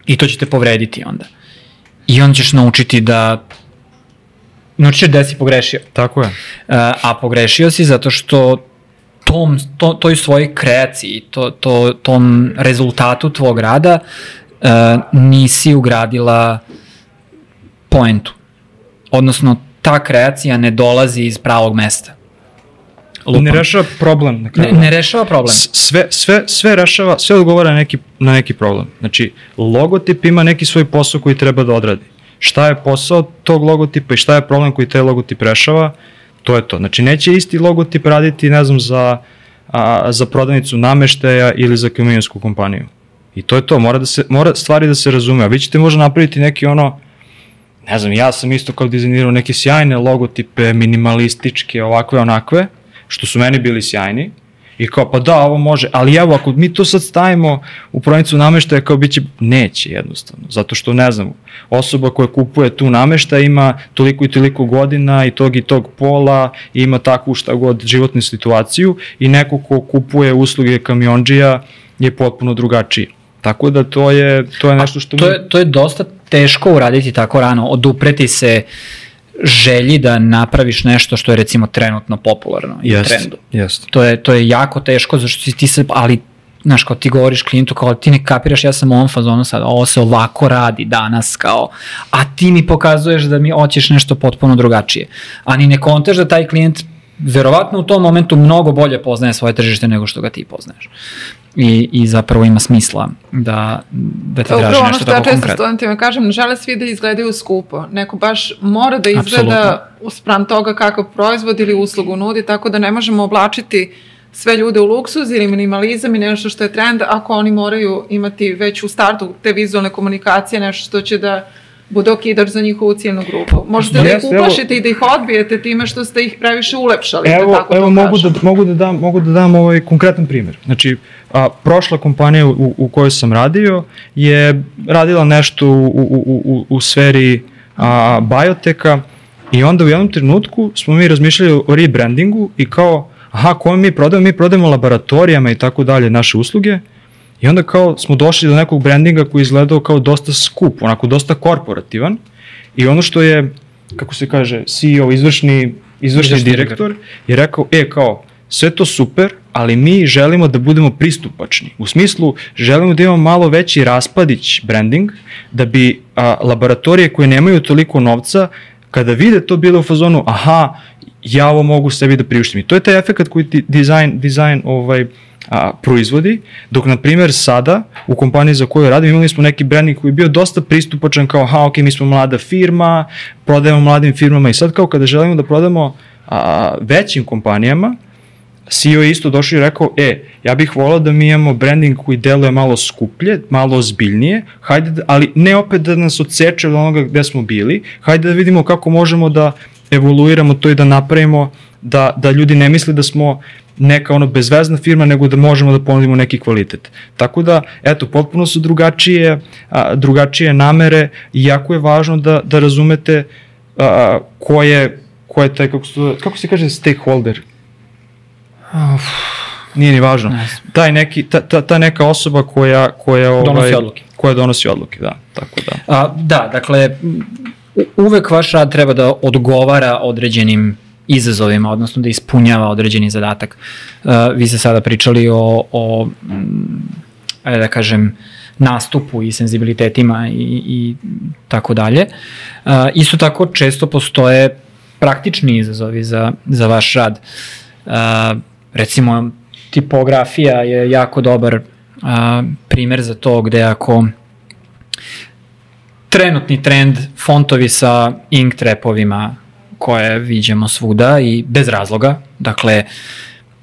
I to će te povrediti onda. I onda ćeš naučiti da naučit ćeš da si pogrešio. Tako je. Uh, a pogrešio si zato što tom, to, toj svojoj kreaciji, to, to, tom rezultatu tvog rada uh, nisi ugradila poentu. Odnosno, ta kreacija ne dolazi iz pravog mesta. Lupam. Ne rešava problem na ne, kraju. ne rešava problem. S- sve, sve, sve rešava, sve odgovara na neki, na neki problem. Znači, logotip ima neki svoj posao koji treba da odradi. Šta je posao tog logotipa i šta je problem koji taj logotip rešava, to je to. Znači, neće isti logotip raditi, ne znam, za, a, za prodavnicu nameštaja ili za kamionsku kompaniju. I to je to, mora, da se, mora stvari da se razume. A vi ćete možda napraviti neki ono, ne znam, ja sam isto kao dizajnirao neke sjajne logotipe, minimalističke, ovakve, onakve, što su meni bili sjajni, I kao, pa da, ovo može, ali evo, ako mi to sad stavimo u prodavnicu nameštaja, kao biće, neće jednostavno, zato što, ne znam, osoba koja kupuje tu nameštaj ima toliko i toliko godina i tog i tog pola, i ima takvu šta god životnu situaciju i neko ko kupuje usluge kamionđija je potpuno drugačiji. Tako da to je, to je nešto što... To mi- je, to je dosta teško uraditi tako rano, odupreti se želji da napraviš nešto što je recimo trenutno popularno i Jest, trendu. jest. To je, to je jako teško, zašto si ti se, ali znaš, kao ti govoriš klijentu, kao ti ne kapiraš, ja sam u ovom fazonu sad, ovo se ovako radi danas, kao, a ti mi pokazuješ da mi hoćeš nešto potpuno drugačije. A ni ne kontaš da taj klijent verovatno u tom momentu mnogo bolje poznaje svoje tržište nego što ga ti poznaješ. I, i zapravo ima smisla da, da ti traži nešto tako konkretno. Upravo ono što ja često studentima kažem, ne žele svi da izgledaju skupo. Neko baš mora da izgleda spram toga kakav proizvod ili uslugu nudi, tako da ne možemo oblačiti sve ljude u luksuz ili minimalizam i nešto što je trend, ako oni moraju imati već u startu te vizualne komunikacije, nešto što će da bude okidač za njihovu cijelnu grupu. Možete da ih uplašite i da ih odbijete time što ste ih previše ulepšali. Evo, da tako evo mogu, da, mogu, da dam, mogu da dam ovaj konkretan primjer. Znači, a, prošla kompanija u, u kojoj sam radio je radila nešto u, u, u, u sferi a, bioteka i onda u jednom trenutku smo mi razmišljali o rebrandingu i kao, aha, kome mi prodajemo? Mi prodajemo laboratorijama i tako dalje naše usluge I onda kao smo došli do nekog brandinga koji izgledao kao dosta skup, onako dosta korporativan i ono što je, kako se kaže, CEO, izvršni, izvršni direktor, je rekao, e kao, sve to super, ali mi želimo da budemo pristupačni. U smislu, želimo da imamo malo veći raspadić branding, da bi a, laboratorije koje nemaju toliko novca, kada vide to bilo u fazonu, aha, ja ovo mogu sebi da priuštim. I to je taj efekt koji dizajn, dizajn ovaj, a, proizvodi, dok na primjer sada u kompaniji za koju radim imali smo neki branding koji je bio dosta pristupačan kao ha ok mi smo mlada firma, prodajemo mladim firmama. I sad kao kada želimo da prodamo a, većim kompanijama, CEO je isto došao i rekao, e, ja bih volao da mi imamo branding koji deluje malo skuplje, malo ozbiljnije, hajde, da, ali ne opet da nas odseče od onoga gde smo bili, hajde da vidimo kako možemo da evoluiramo to i da napravimo da, da ljudi ne misle da smo neka ono bezvezna firma, nego da možemo da ponudimo neki kvalitet. Tako da, eto, potpuno su drugačije, a, drugačije namere i jako je važno da, da razumete a, ko, je, ko je taj, kako, su, kako se kaže, stakeholder? Uf, nije ni važno. Ne Taj neki, ta, ta, ta neka osoba koja, koja, ovaj, donosi odluke. Koja donosi odluke, da. Tako da. A, da, dakle, uvek vaš rad treba da odgovara određenim izazovima, odnosno da ispunjava određeni zadatak. Uh, vi ste sada pričali o, o mm, ajde da kažem, nastupu i senzibilitetima i, i tako dalje. Uh, isto tako često postoje praktični izazovi za, za vaš rad. Uh, recimo, tipografija je jako dobar uh, primer za to gde ako trenutni trend fontovi sa ink trepovima koje viđemo svuda i bez razloga. Dakle,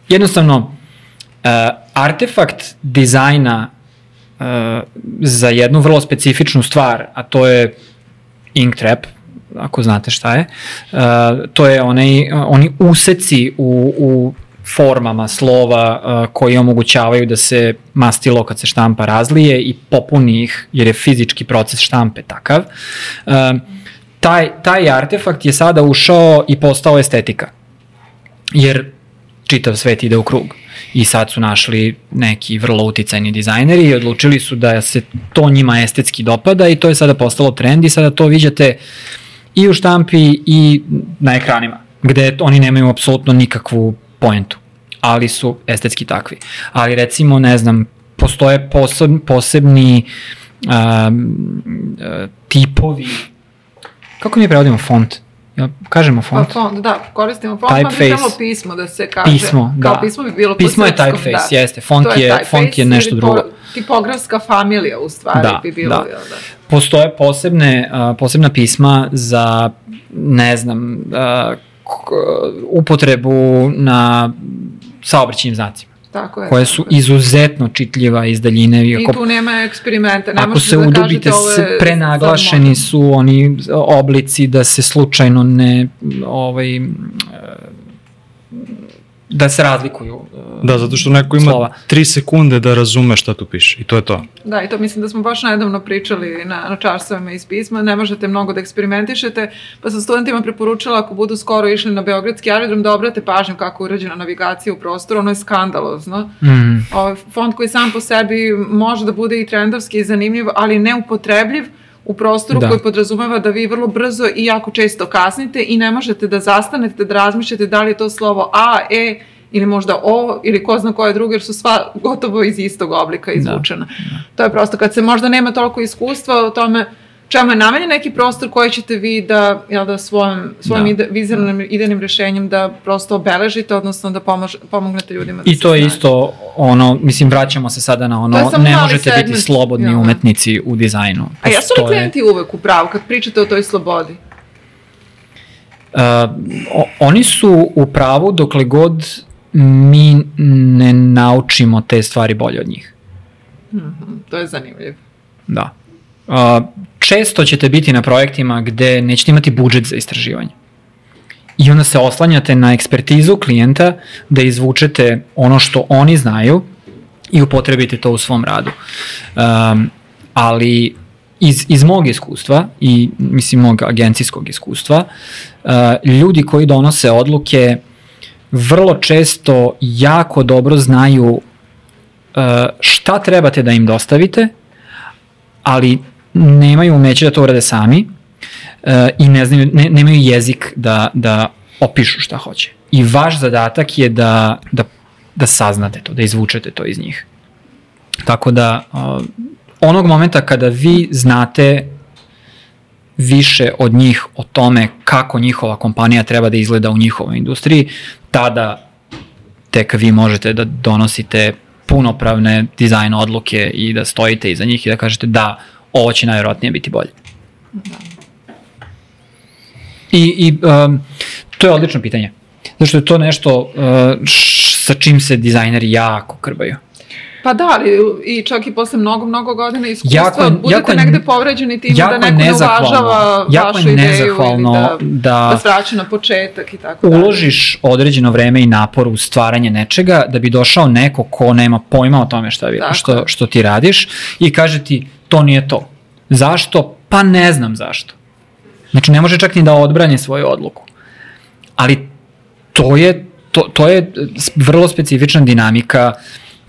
jednostavno, uh, artefakt dizajna uh, za jednu vrlo specifičnu stvar, a to je ink trap, ako znate šta je, uh, to je onaj, oni useci u, u formama slova uh, koji omogućavaju da se mastilo kad se štampa razlije i popuni ih jer je fizički proces štampe takav. Uh, taj, taj artefakt je sada ušao i postao estetika. Jer čitav svet ide u krug. I sad su našli neki vrlo uticajni dizajneri i odlučili su da se to njima estetski dopada i to je sada postalo trend i sada to viđate i u štampi i na ekranima, gde oni nemaju apsolutno nikakvu poentu, ali su estetski takvi. Ali recimo, ne znam, postoje poseb, posebni um, tipovi Kako mi prevodimo font? Ja, kažemo font? Pa font, da, koristimo font, typeface. pa bi trebalo pismo da se kaže. Pismo, da. Kao pismo bi bilo Pismo je typeface, da. jeste. Font je, je font je nešto drugo. Tipografska familija u stvari da, bi bilo. Da. da. Postoje posebne, uh, posebna pisma za, ne znam, uh, upotrebu na saobraćenim znacima. Tako je, koje su izuzetno čitljiva iz daljine. I ako, tu nema eksperimenta. Ne ako se da udubite, se prenaglašeni su oni oblici da se slučajno ne ovaj, da se razlikuju uh, Da, zato što neko ima slova. 3 sekunde da razume šta tu piše i to je to. Da, i to mislim da smo baš nedavno pričali na, na čarsovima iz pisma, ne možete mnogo da eksperimentišete, pa sam studentima preporučila ako budu skoro išli na Beogradski aerodrom da obrate pažnju kako je urađena navigacija u prostoru, ono je skandalozno. Mm. Ovaj font koji sam po sebi može da bude i trendovski i zanimljiv, ali neupotrebljiv, u prostoru da. koji podrazumeva da vi vrlo brzo i jako često kasnite i ne možete da zastanete, da razmišljate da li je to slovo A, E ili možda O ili ko zna koje druge jer su sva gotovo iz istog oblika da. izvučena. Da. Da. To je prosto kad se možda nema toliko iskustva o tome čemu je namenjen neki prostor koji ćete vi da, jel da, svojim, svojim Da. ide, vizualnim idejnim rešenjem da prosto obeležite, odnosno da pomož, pomognete ljudima da I to je isto ono, mislim, vraćamo se sada na ono, ne možete segment, biti slobodni jel da? umetnici u dizajnu. A jesu li Postoje- klijenti uvek u pravu kad pričate o toj slobodi? Uh, o- oni su u pravu dokle god mi ne naučimo te stvari bolje od njih. To je zanimljivo. Da. Uh, često ćete biti na projektima gde nećete imati budžet za istraživanje. I onda se oslanjate na ekspertizu klijenta da izvučete ono što oni znaju i upotrebite to u svom radu. Um, ali iz, iz mog iskustva i mislim mog agencijskog iskustva, uh, ljudi koji donose odluke vrlo često jako dobro znaju uh, šta trebate da im dostavite, ali nemaju umeće da to urade sami uh, i ne znaju, ne, nemaju jezik da, da opišu šta hoće. I vaš zadatak je da, da, da saznate to, da izvučete to iz njih. Tako da, uh, onog momenta kada vi znate više od njih o tome kako njihova kompanija treba da izgleda u njihovoj industriji, tada tek vi možete da donosite punopravne dizajn odluke i da stojite iza njih i da kažete da, ovo će najvjerojatnije biti bolje. I, i um, to je odlično pitanje. Zato što je to nešto uh, š, sa čim se dizajneri jako krbaju. Pa da, ali i čak i posle mnogo, mnogo godina iskustva Jako budete jako negde povređeni tim da neko ne uvažava Jako vašu je ideju nezahvalno ili da, da- da se vraća na početak i tako dalje. Uložiš određeno vreme i napor u stvaranje nečega da bi došao neko ko nema pojma o tome šta, vi, Tako što, što ti radiš i kaže ti to nije to. Zašto? Pa ne znam zašto. Znači ne može čak ni da odbrani svoju odluku. Ali to je, to, to je vrlo specifična dinamika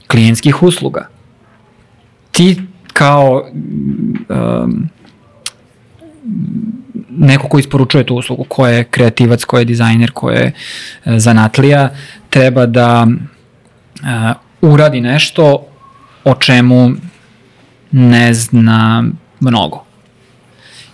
klijentskih usluga. Ti kao um, neko ko isporučuje tu uslugu, ko je kreativac, ko je dizajner, ko je e, zanatlija, treba da e, uradi nešto o čemu ne zna mnogo.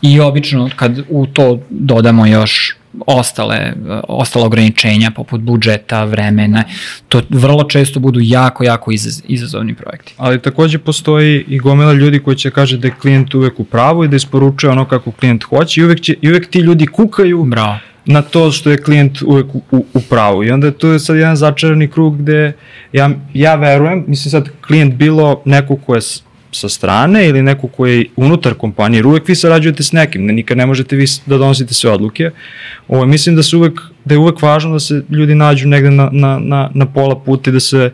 I obično kad u to dodamo još ostale, ostale ograničenja poput budžeta, vremena, to vrlo često budu jako, jako izaz, izazovni projekti. Ali takođe postoji i gomila ljudi koji će kaže da je klijent uvek u pravu i da isporučuje ono kako klijent hoće i uvek, će, i uvek ti ljudi kukaju Bravo. na to što je klijent uvek u, u, u pravu. I onda je to sad jedan začarani krug gde ja, ja verujem, mislim sad klijent bilo neko ko je sa strane ili neko ko je unutar kompanije, uvek vi sarađujete s nekim, ne, nikad ne možete vi da donosite sve odluke. Ovo, mislim da, se uvek, da je uvek važno da se ljudi nađu negde na, na, na, na pola puta i da se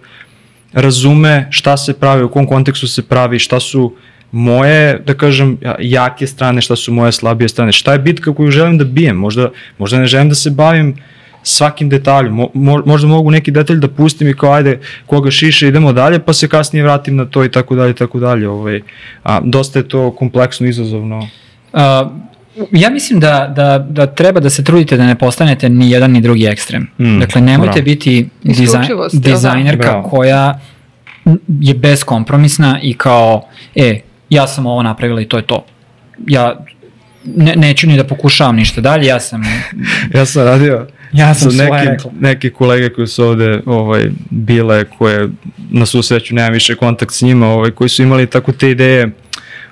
razume šta se pravi, u kom kontekstu se pravi, šta su moje, da kažem, ja- jake strane, šta su moje slabije strane, šta je bitka koju želim da bijem, možda, možda ne želim da se bavim svakim detaljom, Mo, mo, možda mogu neki detalj da pustim i kao ajde koga šiše idemo dalje pa se kasnije vratim na to i tako dalje i tako dalje ovaj, a, dosta je to kompleksno izazovno Uh, ja mislim da, da, da treba da se trudite da ne postanete ni jedan ni drugi ekstrem. Mm, dakle, nemojte bravo. biti jel da? dizajnerka Bravo. koja je beskompromisna i kao, e, ja sam ovo napravila i to je to. Ja ne, neću ni da pokušavam ništa dalje, ja sam... [LAUGHS] Ja sam radio Ja sam sa svoje nekim, rekla. neke kolege koji su ovde ovaj, bile, koje na svu sreću nemam više kontakt s njima, ovaj, koji su imali tako te ideje,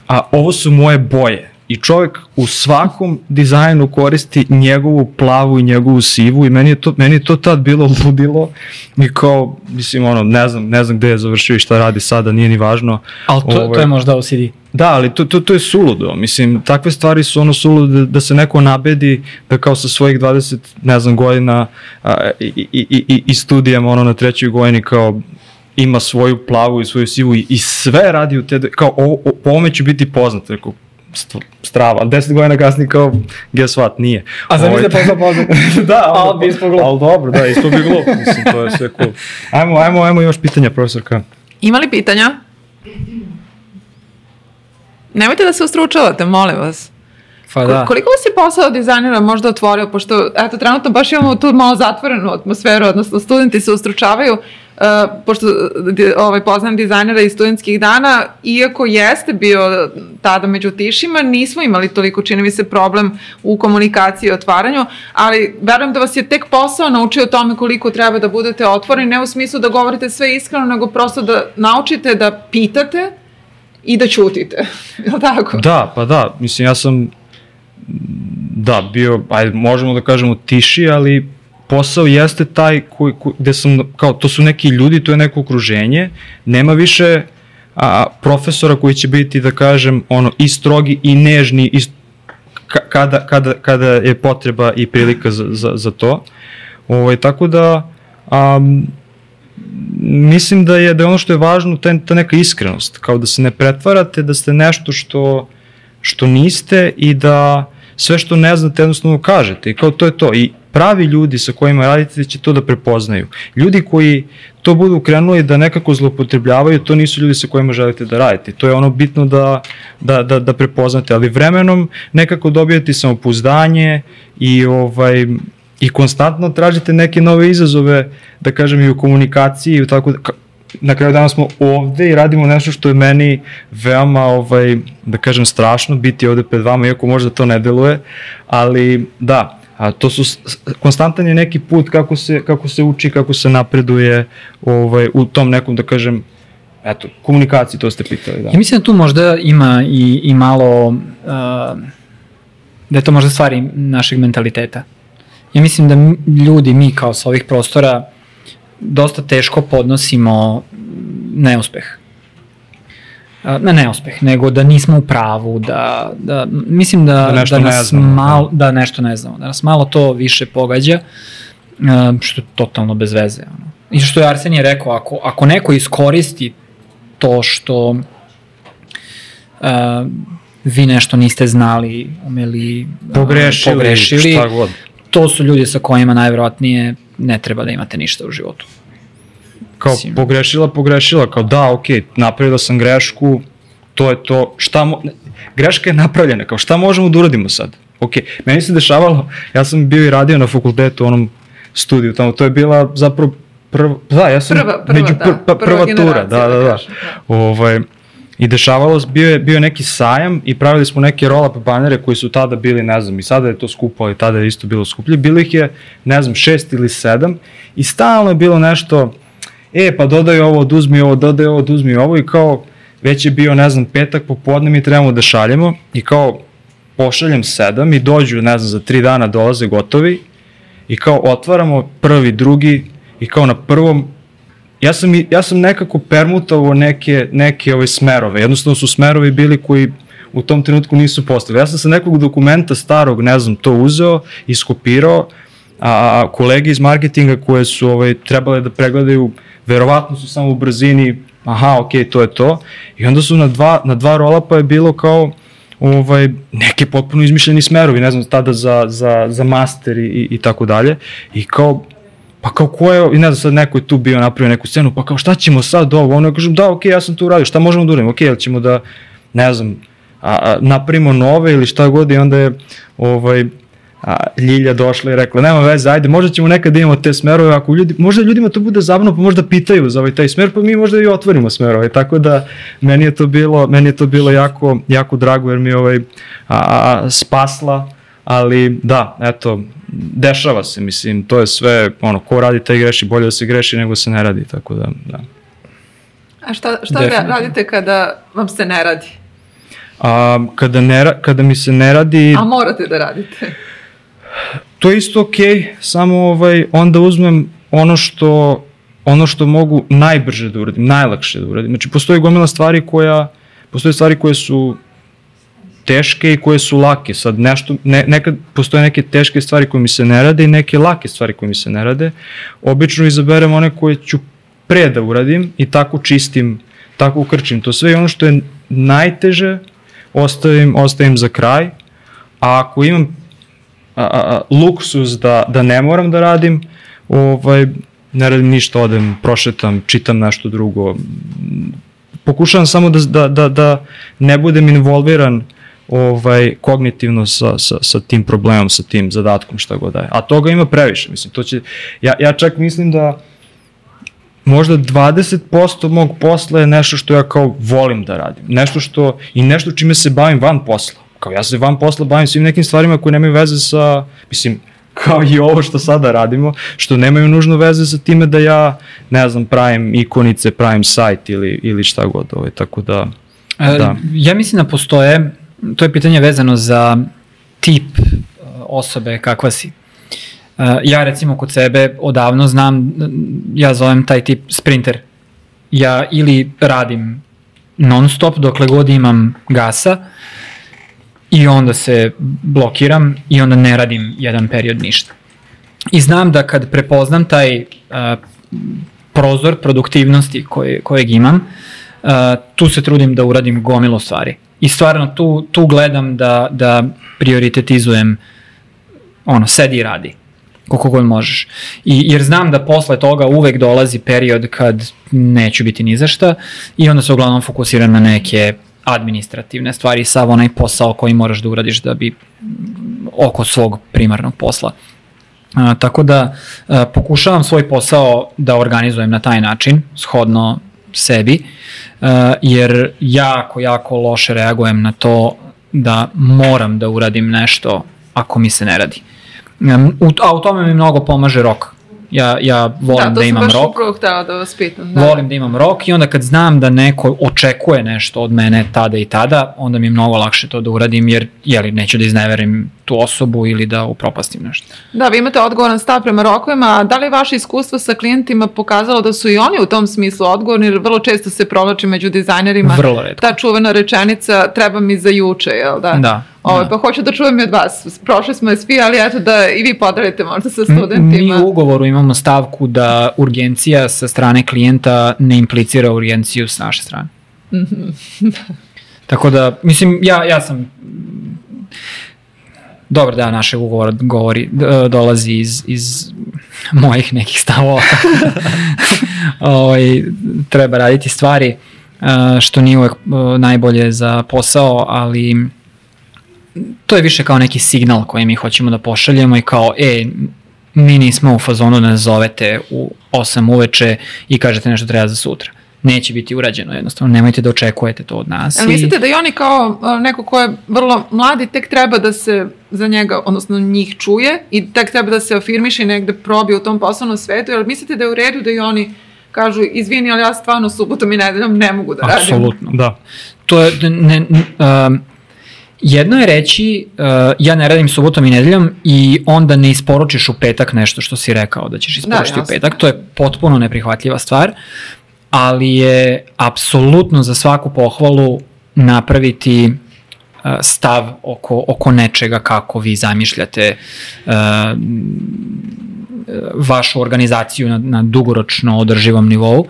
a ovo su moje boje. I čovjek u svakom dizajnu koristi njegovu plavu i njegovu sivu i meni je to, meni je to tad bilo [LAUGHS] ludilo i kao, mislim, ono, ne znam, ne znam gde je završio i šta radi sada, nije ni važno. Ali to, to Ovaj, je možda OCD. Da, ali to, to, to je suludo. Mislim, takve stvari su ono suludo da, da se neko nabedi da kao sa svojih 20, ne znam, godina a, i, i, i, i studijama ono na trećoj godini kao ima svoju plavu i svoju sivu i, i sve radi u te, kao o, o, po ovome ću biti poznat, rekao, strava, ali deset godina kasnije kao, guess what, nije. A zamisli Ovaj, [LAUGHS] da postao poznat. da, Ali bi ispao glup. Ali dobro, da, ispao bi glup, mislim, to je sve cool. [LAUGHS] Ajmo, ajmo, ajmo još pitanja, profesorka. Ima li pitanja? Nemojte da se ustručavate, molim vas. Pa Da. da. Koliko vas je posao dizajnera možda otvorio, pošto eto, trenutno baš imamo tu malo zatvorenu atmosferu, odnosno studenti se ustručavaju, Uh, pošto ovaj, poznam dizajnera iz studentskih dana, iako jeste bio tada među tišima, nismo imali toliko, čini mi se, problem u komunikaciji i otvaranju, ali verujem da vas je tek posao naučio o tome koliko treba da budete otvoreni, ne u smislu da govorite sve iskreno, nego prosto da naučite da pitate i da ćutite, [LAUGHS] je li tako? Da, pa da, mislim, ja sam da, bio, ajde, možemo da kažemo tiši, ali posao jeste taj koji, koji, gde sam, kao, to su neki ljudi, to je neko okruženje, nema više a, profesora koji će biti, da kažem, ono, i strogi i nežni, i, kada, kada, kada je potreba i prilika za, za, za to. Ovo, ovaj, tako da, um, mislim da je da je ono što je važno ta, ta neka iskrenost, kao da se ne pretvarate da ste nešto što što niste i da sve što ne znate jednostavno kažete i kao to je to i pravi ljudi sa kojima radite će to da prepoznaju. Ljudi koji to budu krenuli da nekako zlopotrebljavaju, to nisu ljudi sa kojima želite da radite. To je ono bitno da, da, da, da prepoznate, ali vremenom nekako dobijete samopouzdanje i ovaj i konstantno tražite neke nove izazove, da kažem i u komunikaciji i tako da, na kraju dana smo ovde i radimo nešto što je meni veoma, ovaj, da kažem, strašno biti ovde pred vama, iako možda to ne deluje, ali da, a to su konstantan je neki put kako se kako se uči, kako se napreduje ovaj u tom nekom da kažem eto komunikaciji to ste pitali, da. Ja mislim da tu možda ima i i malo uh, da je to možda stvari našeg mentaliteta. Ja mislim da ljudi, mi kao sa ovih prostora, dosta teško podnosimo neuspeh. Ne neuspeh, nego da nismo u pravu, da, da mislim da, da, da nas znamo, malo, da. da nešto ne znamo, da nas malo to više pogađa, što je totalno bez veze. Ono. I što je Arsenije rekao, ako, ako neko iskoristi to što uh, vi nešto niste znali, umeli, pogrešili, pogrešili šta god to su ljudi sa kojima najverovatnije ne treba da imate ništa u životu. Kao Mislim. pogrešila, pogrešila, kao da, ok, napravila sam grešku, to je to, šta mo... greška je napravljena, kao šta možemo da uradimo sad? Ok, meni se dešavalo, ja sam bio i radio na fakultetu, onom studiju tamo, to je bila zapravo prva, da, ja sam prva, prva, među pr, da, pa, prva, prva tura, da, da, da, da. Ovaj, I dešavalo se, bio je, bio je neki sajam i pravili smo neke roll-up banere koji su tada bili, ne znam, i sada je to skupo, ali tada je isto bilo skuplje. Bilo ih je, ne znam, šest ili sedam i stalno je bilo nešto, e, pa dodaj ovo, oduzmi ovo, dodaj ovo, oduzmi ovo i kao, već je bio, ne znam, petak popodne mi trebamo da šaljemo i kao, pošaljem sedam i dođu, ne znam, za tri dana dolaze gotovi i kao otvaramo prvi, drugi i kao na prvom ja sam, ja sam nekako permutovao neke, neke ove smerove. Jednostavno su smerovi bili koji u tom trenutku nisu postavili. Ja sam sa nekog dokumenta starog, ne znam, to uzeo, iskopirao, a kolege iz marketinga koje su ovaj, trebale da pregledaju, verovatno su samo u brzini, aha, ok, to je to. I onda su na dva, na dva rola je bilo kao ovaj, neke potpuno izmišljeni smerovi, ne znam, tada za, za, za master i, i, i tako dalje. I kao, pa kao ko je, i ne znam sad neko je tu bio napravio neku scenu, pa kao šta ćemo sad ovo, ono, ja kažem da, okej, okay, ja sam tu uradio, šta možemo da uradimo, okej, okay, ćemo da, ne znam, a, a, napravimo nove ili šta god i onda je, ovaj, a, Ljilja došla i rekla, nema veze, ajde, možda ćemo nekad da imamo te smerove, ako ljudi, možda ljudima to bude zabavno, pa možda pitaju za ovaj taj smer, pa mi možda i otvorimo smerove, tako da meni je to bilo, meni je to bilo jako, jako drago, jer mi je ovaj, a, a, spasla, ali da, eto, dešava se, mislim, to je sve, ono, ko radi taj greši, bolje da se greši nego se ne radi, tako da, da. A šta, šta Definitivno. radite kada vam se ne radi? A, kada, ne, kada mi se ne radi... A morate da radite? To je isto okej, okay, samo ovaj, onda uzmem ono što, ono što mogu najbrže da uradim, najlakše da uradim. Znači, postoji gomila stvari koja, postoje stvari koje su teške i koje su lake. Sad nešto, ne, nekad postoje neke teške stvari koje mi se ne rade i neke lake stvari koje mi se ne rade. Obično izaberem one koje ću pre da uradim i tako čistim, tako ukrčim to sve i ono što je najteže ostavim, ostavim za kraj, a ako imam a, a, luksus da, da ne moram da radim, ovaj, ne radim ništa, odem, prošetam, čitam nešto drugo, pokušavam samo da, da, da, da ne budem involviran ovaj, kognitivno sa, sa, sa tim problemom, sa tim zadatkom, šta god daje. A toga ima previše, mislim, to će, ja, ja čak mislim da možda 20% mog posla je nešto što ja kao volim da radim. Nešto što, i nešto čime se bavim van posla. Kao ja se van posla bavim svim nekim stvarima koje nemaju veze sa, mislim, kao i ovo što sada radimo, što nemaju nužno veze sa time da ja, ne znam, pravim ikonice, pravim sajt ili, ili šta god. Ovaj, tako da, e, da. Ja mislim da postoje, to je pitanje vezano za tip e, osobe kakva si. Uh, ja recimo kod sebe odavno znam, ja zovem taj tip sprinter. Ja ili radim non stop dokle god imam gasa i onda se blokiram i onda ne radim jedan period ništa. I znam da kad prepoznam taj uh, prozor produktivnosti koje, kojeg imam, uh, tu se trudim da uradim gomilo stvari. I stvarno tu, tu gledam da, da prioritetizujem ono, sedi i radi koliko god možeš. I, jer znam da posle toga uvek dolazi period kad neću biti ni za šta i onda se uglavnom fokusiram na neke administrativne stvari, sav onaj posao koji moraš da uradiš da bi oko svog primarnog posla. A, tako da a, pokušavam svoj posao da organizujem na taj način, shodno sebi, a, jer jako, jako loše reagujem na to da moram da uradim nešto ako mi se ne radi. U, a u tome mi mnogo pomaže rok. Ja, ja volim da, da imam rok. Da, to sam baš upravo htela da vas pitam. Da. Volim da imam rok i onda kad znam da neko očekuje nešto od mene tada i tada, onda mi je mnogo lakše to da uradim jer jeli, neću da izneverim tu osobu ili da upropastim nešto. Da, vi imate odgovoran stav prema rokovima, da li je vaše iskustvo sa klijentima pokazalo da su i oni u tom smislu odgovorni, jer vrlo često se provlači među dizajnerima vrlo redko. ta čuvena rečenica treba mi za juče, jel da? Da. Ovo, da. pa hoću da čujem i od vas. Prošli smo svi, ali eto da i vi podelite možda sa studentima. Mi u ugovoru imamo stavku da urgencija sa strane klijenta ne implicira urgenciju s naše strane. Mhm. [LAUGHS] Tako da, mislim, ja, ja sam dobar da našeg ugovora govori, dolazi iz, iz mojih nekih stavova. [LAUGHS] ovaj, treba raditi stvari što nije uvek najbolje za posao, ali to je više kao neki signal koji mi hoćemo da pošaljemo i kao, e, mi nismo u fazonu da nas zovete u 8 uveče i kažete nešto treba za sutra neće biti urađeno jednostavno, nemojte da očekujete to od nas. Ali mislite da i oni kao neko ko je vrlo mladi tek treba da se za njega, odnosno njih čuje i tek treba da se afirmiše i negde probije u tom poslovnom svetu, ali mislite da je u redu da i oni kažu, izvini, ali ja stvarno subotom i nedeljom ne mogu da radim. Apsolutno, da. To je, ne, ne, um, Jedno je reći, uh, ja ne radim subotom i nedeljom i onda ne isporučiš u petak nešto što si rekao da ćeš isporučiti da, u petak. To je potpuno neprihvatljiva stvar ali je apsolutno za svaku pohvalu napraviti uh, stav oko, oko nečega kako vi zamišljate uh, vašu organizaciju na, na dugoročno održivom nivou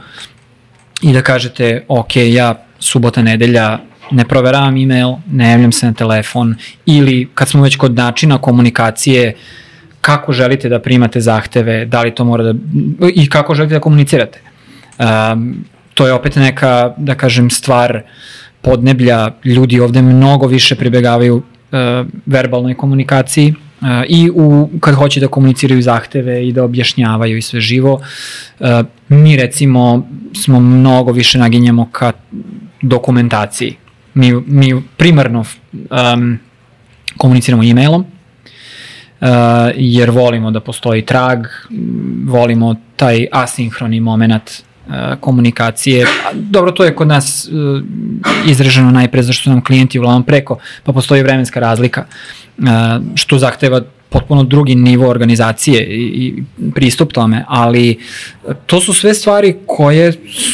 i da kažete, ok, ja subota, nedelja ne proveravam e-mail, ne javljam se na telefon ili kad smo već kod načina komunikacije kako želite da primate zahteve, da li to mora da, i kako želite da komunicirate. Um, to je opet neka, da kažem, stvar podneblja. Ljudi ovde mnogo više pribegavaju uh, verbalnoj komunikaciji uh, i u, kad hoće da komuniciraju zahteve i da objašnjavaju i sve živo. Uh, mi recimo smo mnogo više naginjamo ka dokumentaciji. Mi, mi primarno um, komuniciramo e-mailom, uh, jer volimo da postoji trag, volimo taj asinhroni moment komunikacije. Dobro, to je kod nas uh, izraženo najpre zašto nam klijenti uglavnom preko, pa postoji vremenska razlika, uh, što zahteva potpuno drugi nivo organizacije i pristup tome, ali to su sve stvari koje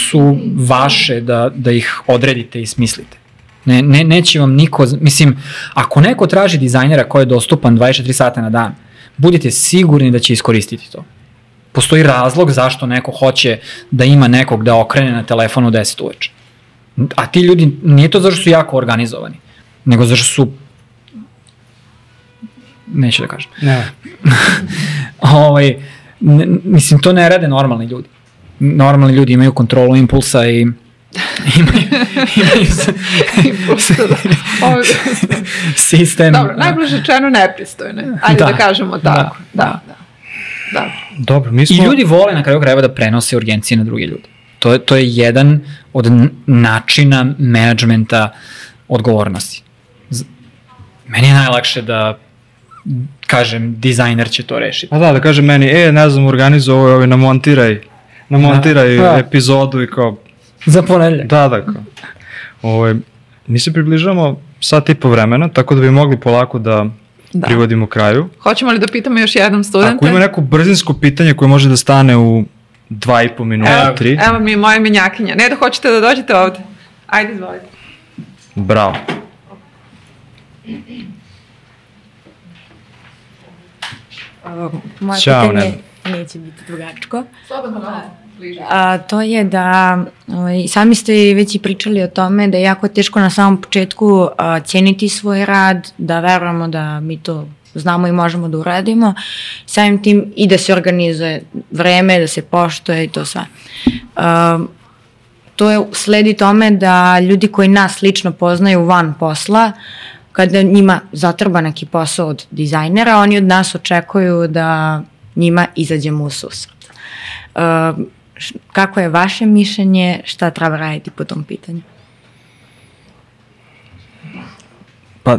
su vaše da, da ih odredite i smislite. Ne, ne, neće vam niko, mislim, ako neko traži dizajnera koji je dostupan 24 sata na dan, budite sigurni da će iskoristiti to postoji razlog zašto neko hoće da ima nekog da okrene na telefonu u 10 uveče. A ti ljudi, nije to zašto su jako organizovani, nego zašto su neću da kažem. Ne. [LAUGHS] ovaj, ne, mislim, to ne rade normalni ljudi. Normalni ljudi imaju kontrolu impulsa i [LAUGHS] imaju, imaju da. [LAUGHS] sistem. Dobro, najbliže rečeno nepristojne. Ajde da, da kažemo tako. Da, da. da. Da. Dobro, mi smo... I ljudi vole na kraju krajeva da prenose urgencije na druge ljude. To je, to je jedan od načina menadžmenta odgovornosti. Z meni je najlakše da kažem, dizajner će to rešiti. A da, da kaže meni, e, ne znam, organizuj ovo, ovo, namontiraj, namontiraj da, da. epizodu i kao... Za ponedljak. Da, da, kao. Ovo, ovaj, mi se približamo sat i po vremena, tako da bi mogli polako da da. privodimo kraju. Hoćemo li da pitamo još jednom studente? Ako ima neko brzinsko pitanje koje može da stane u dva i po minuta, evo, tri. Evo mi moja menjakinja. Ne da hoćete da dođete ovde. Ajde, izvolite. Bravo. moje Ćao, pitanje ne. neće biti drugačko. A, to je da ovaj, sami ste već i pričali o tome da je jako teško na samom početku a, cijeniti svoj rad, da verujemo da mi to znamo i možemo da uradimo, samim tim i da se organizuje vreme, da se poštoje i to sve. A, to je sledi tome da ljudi koji nas lično poznaju van posla, kada njima zatrba neki posao od dizajnera, oni od nas očekuju da njima izađemo u susret. Uh, kako je vaše mišljenje, šta treba raditi po tom pitanju? Pa,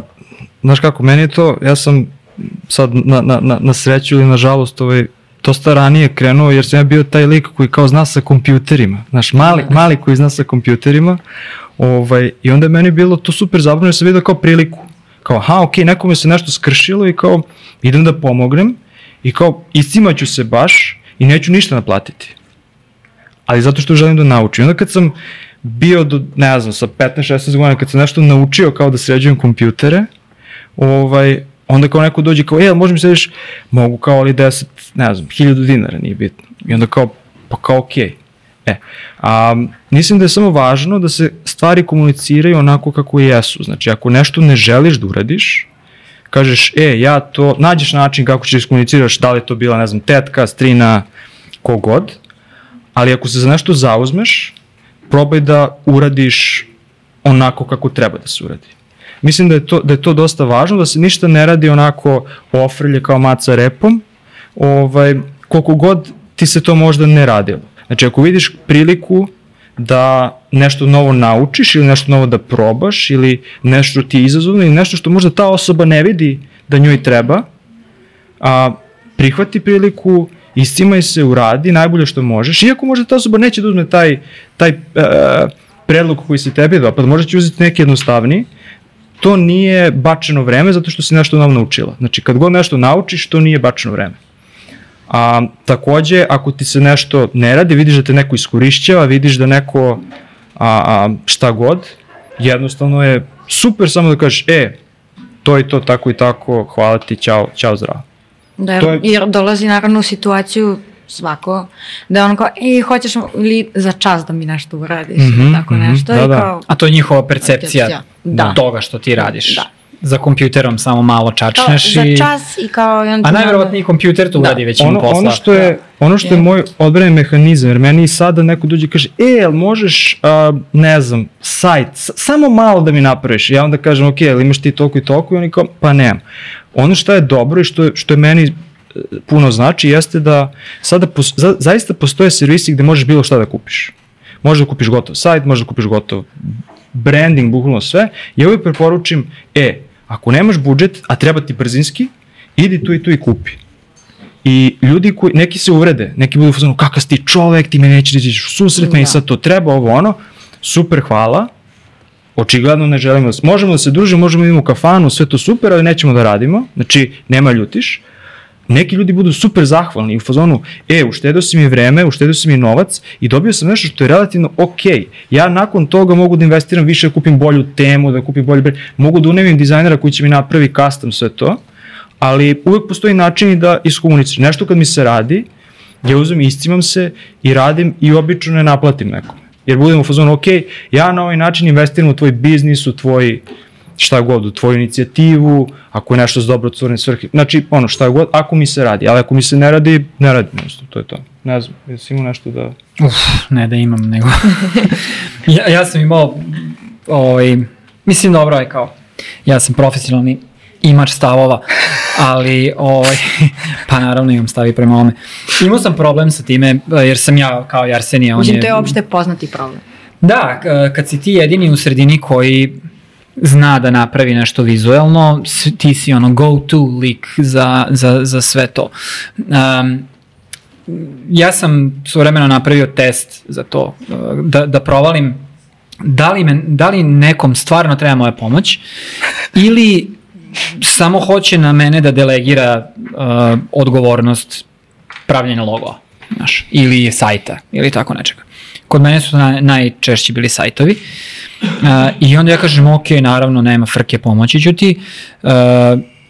znaš kako, meni je to, ja sam sad na, na, na, na sreću ili na žalost ovaj, dosta ranije krenuo jer sam ja bio taj lik koji kao zna sa kompjuterima, znaš, mali, mali koji zna sa kompjuterima, ovaj, i onda je meni bilo to super zabavno jer sam vidio kao priliku, kao aha, ok, nekome se nešto skršilo i kao idem da pomognem i kao iscimaću se baš i neću ništa naplatiti. Ali zato što želim da naučim. Onda kad sam bio do, ne znam, sa 15-16 godina, kad sam nešto naučio kao da sređujem kompjutere, ovaj, onda kao neko dođe kao, e, možeš mi sediš, mogu kao ali 10, ne znam, 1000 dinara, nije bitno. I onda kao, pa kao okej. Okay. E, a, mislim da je samo važno da se stvari komuniciraju onako kako jesu. Znači, ako nešto ne želiš da uradiš, kažeš, e, ja to, nađeš način kako ćeš komuniciraš, da li to bila, ne znam, tetka, strina, kogod, ali ako se za nešto zauzmeš, probaj da uradiš onako kako treba da se uradi. Mislim da je to, da je to dosta važno, da se ništa ne radi onako ofrlje kao maca repom, ovaj, koliko god ti se to možda ne radilo. Znači, ako vidiš priliku da nešto novo naučiš ili nešto novo da probaš ili nešto ti je izazovno ili nešto što možda ta osoba ne vidi da njoj treba, a, prihvati priliku, iscimaj se, uradi najbolje što možeš, iako možda ta osoba neće da uzme taj, taj a, predlog koji se tebi dopada, možda će uzeti neki jednostavniji, to nije bačeno vreme zato što si nešto novo naučila. Znači, kad god nešto naučiš, to nije bačeno vreme. A, takođe, ako ti se nešto ne radi, vidiš da te neko iskorišćava, vidiš da neko a, a, šta god, jednostavno je super samo da kažeš, e, to i to, tako i tako, hvala ti, čao, čao, zdravo. Da, jer, je... jer dolazi naravno u situaciju svako, da on kao, ej, hoćeš ili za čas da mi nešto uradiš, mm -hmm, tako nešto. Mm -hmm, da, i kao, da. A to je njihova percepcija, percepcija. Da. toga što ti radiš. Da za kompjuterom samo malo čačneš i... Za čas i kao... I on A najverovatnije kompjuter to da. uradi većinu ono, posla. Ono što je, ono što je moj odbrani mehanizam, jer meni sada neko dođe i kaže, e, jel možeš, uh, ne znam, sajt, samo malo da mi napraviš. Ja onda kažem, ok, jel imaš ti toliko i toliko? I oni kao, pa nemam. Ono što je dobro i što je, što je meni e, puno znači jeste da sada pos, za, zaista postoje servisi gde možeš bilo šta da kupiš. Možeš da kupiš gotov sajt, možeš da kupiš gotov branding, bukvalno sve. Ja uvijek preporučim, e, Ako nemaš budžet, a treba ti brzinski, idi tu i tu i kupi. I ljudi koji, neki se uvrede, neki budu fazonu, kakav si ti čovek, ti me neće da u susret, da. meni sad to treba, ovo ono, super, hvala, očigledno ne želimo da, možemo da se družimo, možemo da idemo u kafanu, sve to super, ali nećemo da radimo, znači nema ljutiš, neki ljudi budu super zahvalni u fazonu, e, uštedio si mi vreme, uštedio si mi novac i dobio sam nešto što je relativno ok. Ja nakon toga mogu da investiram više, da kupim bolju temu, da kupim bolju, mogu da unemim dizajnera koji će mi napravi custom sve to, ali uvek postoji način da iskomuniciram. Nešto kad mi se radi, ja uzem, iscimam se i radim i obično ne naplatim nekom. Jer budem u fazonu, ok, ja na ovaj način investiram u tvoj biznis, u tvoj šta god, u tvoju inicijativu, ako je nešto s dobrotvorne svrhe, znači ono šta god, ako mi se radi, ali ako mi se ne radi, ne radi nešto, to je to. Ne znam, jesi imao nešto da... Uf, ne da imam, nego... [LAUGHS] ja, ja sam imao, ovaj, mislim dobro je kao, ja sam profesionalni imač stavova, ali ovaj, [LAUGHS] pa naravno imam stavi prema ome. Imao sam problem sa time, jer sam ja kao i Arsenija. Mislim, je, to je opšte poznati problem. Da, kad si ti jedini u sredini koji zna da napravi nešto vizuelno, ti si ono go-to lik za, za, za sve to. Um, ja sam suvremeno napravio test za to, da, da provalim da li, me, da li nekom stvarno treba moja pomoć ili samo hoće na mene da delegira uh, odgovornost pravljenja logoa znaš, ili sajta ili tako nečega. Kod mene su na, najčešći bili sajtovi uh, i onda ja kažem ok, naravno nema frke pomoći ću ti uh,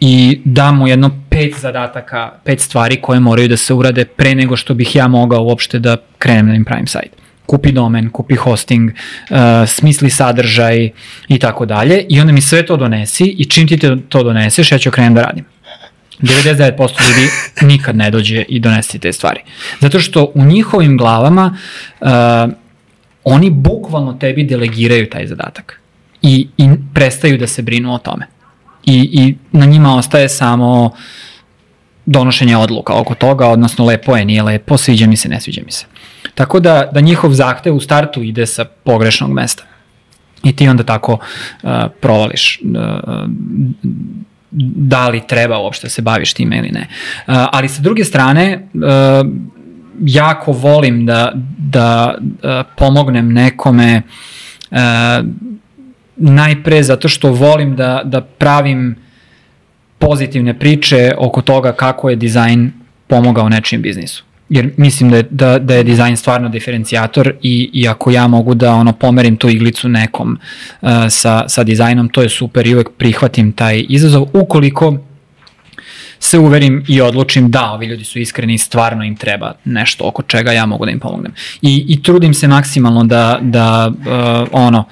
i dam mu jedno pet zadataka, pet stvari koje moraju da se urade pre nego što bih ja mogao uopšte da krenem da im pravim sajt kupi domen, kupi hosting, uh, smisli sadržaj i tako dalje i onda mi sve to donesi i čim ti to doneseš ja ću krenem da radim. 99% ljudi nikad ne dođe i donesti te stvari. Zato što u njihovim glavama uh, oni bukvalno tebi delegiraju taj zadatak i, i prestaju da se brinu o tome. I, I na njima ostaje samo donošenje odluka oko toga, odnosno lepo je, nije lepo, sviđa mi se, ne sviđa mi se. Tako da, da njihov zahtev u startu ide sa pogrešnog mesta. I ti onda tako uh, provališ uh, da li treba uopšte da se baviš time ili ne. Uh, ali sa druge strane, uh, jako volim da, da uh, pomognem nekome uh, najpre zato što volim da, da pravim pozitivne priče oko toga kako je dizajn pomogao nečijem biznisu. Jer mislim da je, da, da je dizajn stvarno diferencijator i, i ako ja mogu da ono pomerim tu iglicu nekom uh, sa, sa dizajnom, to je super i uvek prihvatim taj izazov. Ukoliko se uverim i odlučim da ovi ljudi su iskreni i stvarno im treba nešto oko čega ja mogu da im pomognem. I, i trudim se maksimalno da, da uh, ono,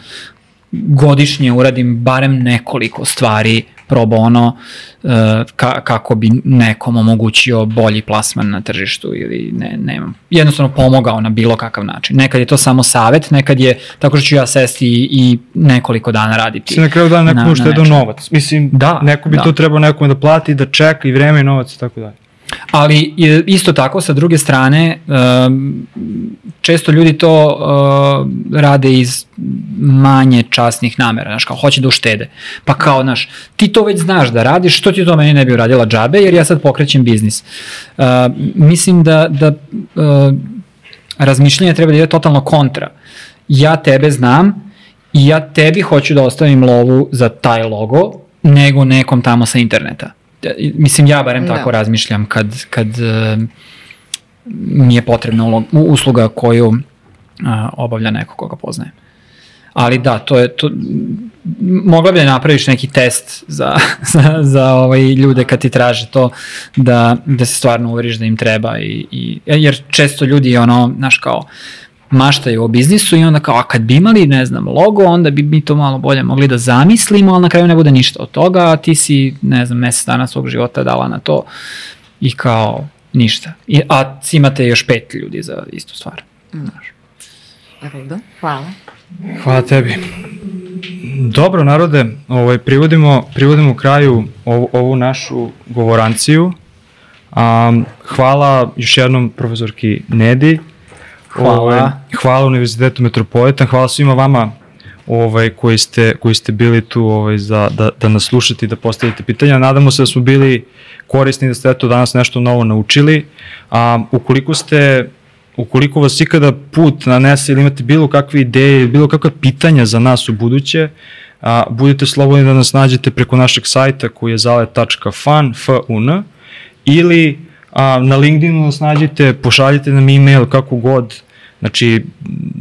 godišnje uradim barem nekoliko stvari pro bono uh, ka, kako bi nekom omogućio bolji plasman na tržištu ili ne, nemam. Jednostavno pomogao na bilo kakav način. Nekad je to samo savet, nekad je tako što ću ja sesti i, i nekoliko dana raditi. Se na kraju dana nekom uštedao novac. Mislim, da, neko bi da. to trebao nekome da plati, da čeka i vreme i novac i tako dalje. Ali isto tako, sa druge strane, um, često ljudi to uh, rade iz manje časnih namera, znaš, kao hoće da uštede. Pa kao, znaš, ti to već znaš da radiš, što ti to meni ne bi uradila džabe, jer ja sad pokrećem biznis. Uh, mislim da, da uh, razmišljanje treba da ide totalno kontra. Ja tebe znam i ja tebi hoću da ostavim lovu za taj logo, nego nekom tamo sa interneta mislim ja barem da. tako razmišljam kad, kad uh, mi je potrebna usluga koju uh, obavlja neko koga poznajem. Ali da, to je, to, mogla bi da napraviš neki test za, [LAUGHS] za, za ovaj ljude kad ti traže to da, da se stvarno uveriš da im treba i, i jer često ljudi ono, znaš kao, maštaju o biznisu i onda kao, a kad bi imali, ne znam, logo, onda bi mi to malo bolje mogli da zamislimo, ali na kraju ne bude ništa od toga, a ti si, ne znam, mesec dana svog života dala na to i kao ništa. I, a imate još pet ljudi za istu stvar. Znaš. Redo, hvala. Hvala tebi. Dobro, narode, ovaj, privodimo, privodimo kraju ovu, ovu našu govoranciju. Um, hvala još jednom profesorki Nedi Hvala. Ovaj, hvala Univerzitetu Metropolitan, hvala svima vama ovaj, koji, ste, koji ste bili tu ovaj, za, da, da nas slušate i da postavite pitanja. Nadamo se da smo bili korisni da ste eto danas nešto novo naučili. A, ukoliko ste ukoliko vas ikada put nanese ili imate bilo kakve ideje, bilo kakve pitanja za nas u buduće, a, budite slobodni da nas nađete preko našeg sajta koji je zale.fun, f-u-n, ili a, na LinkedInu nas nađite, pošaljite nam e-mail kako god, Znači,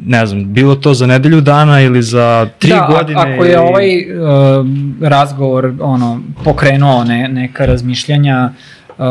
ne znam, bilo to za nedelju dana ili za tri da, godine? Da, ako je ili... ovaj uh, razgovor ono, pokrenuo ne, neka razmišljanja, uh,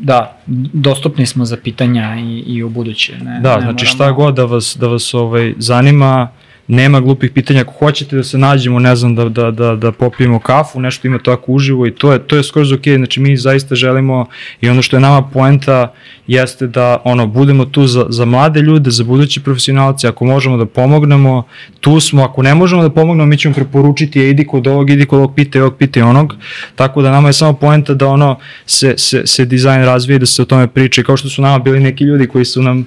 da, dostupni smo za pitanja i, i u buduće. Ne, da, ne znači moramo... šta god da vas, da vas ovaj, zanima, nema glupih pitanja, ako hoćete da se nađemo, ne znam, da, da, da, da popijemo kafu, nešto ima tako uživo i to je, to je skoro ok, znači mi zaista želimo i ono što je nama poenta jeste da ono, budemo tu za, za mlade ljude, za budući profesionalce, ako možemo da pomognemo, tu smo, ako ne možemo da pomognemo, mi ćemo preporučiti, je idi kod ovog, idi kod ovog, pite ovog, pite onog, tako da nama je samo poenta da ono se, se, se dizajn razvije, da se o tome priča. I kao što su nama bili neki ljudi koji su nam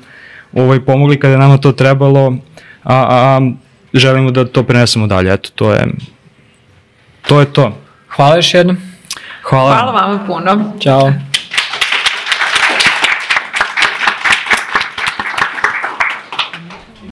ovaj, pomogli kada nama to trebalo, a, a želimo da to prenesemo dalje. Eto, to je to. Je to. Hvala još jednom. Hvala. Hvala vama puno. Ćao.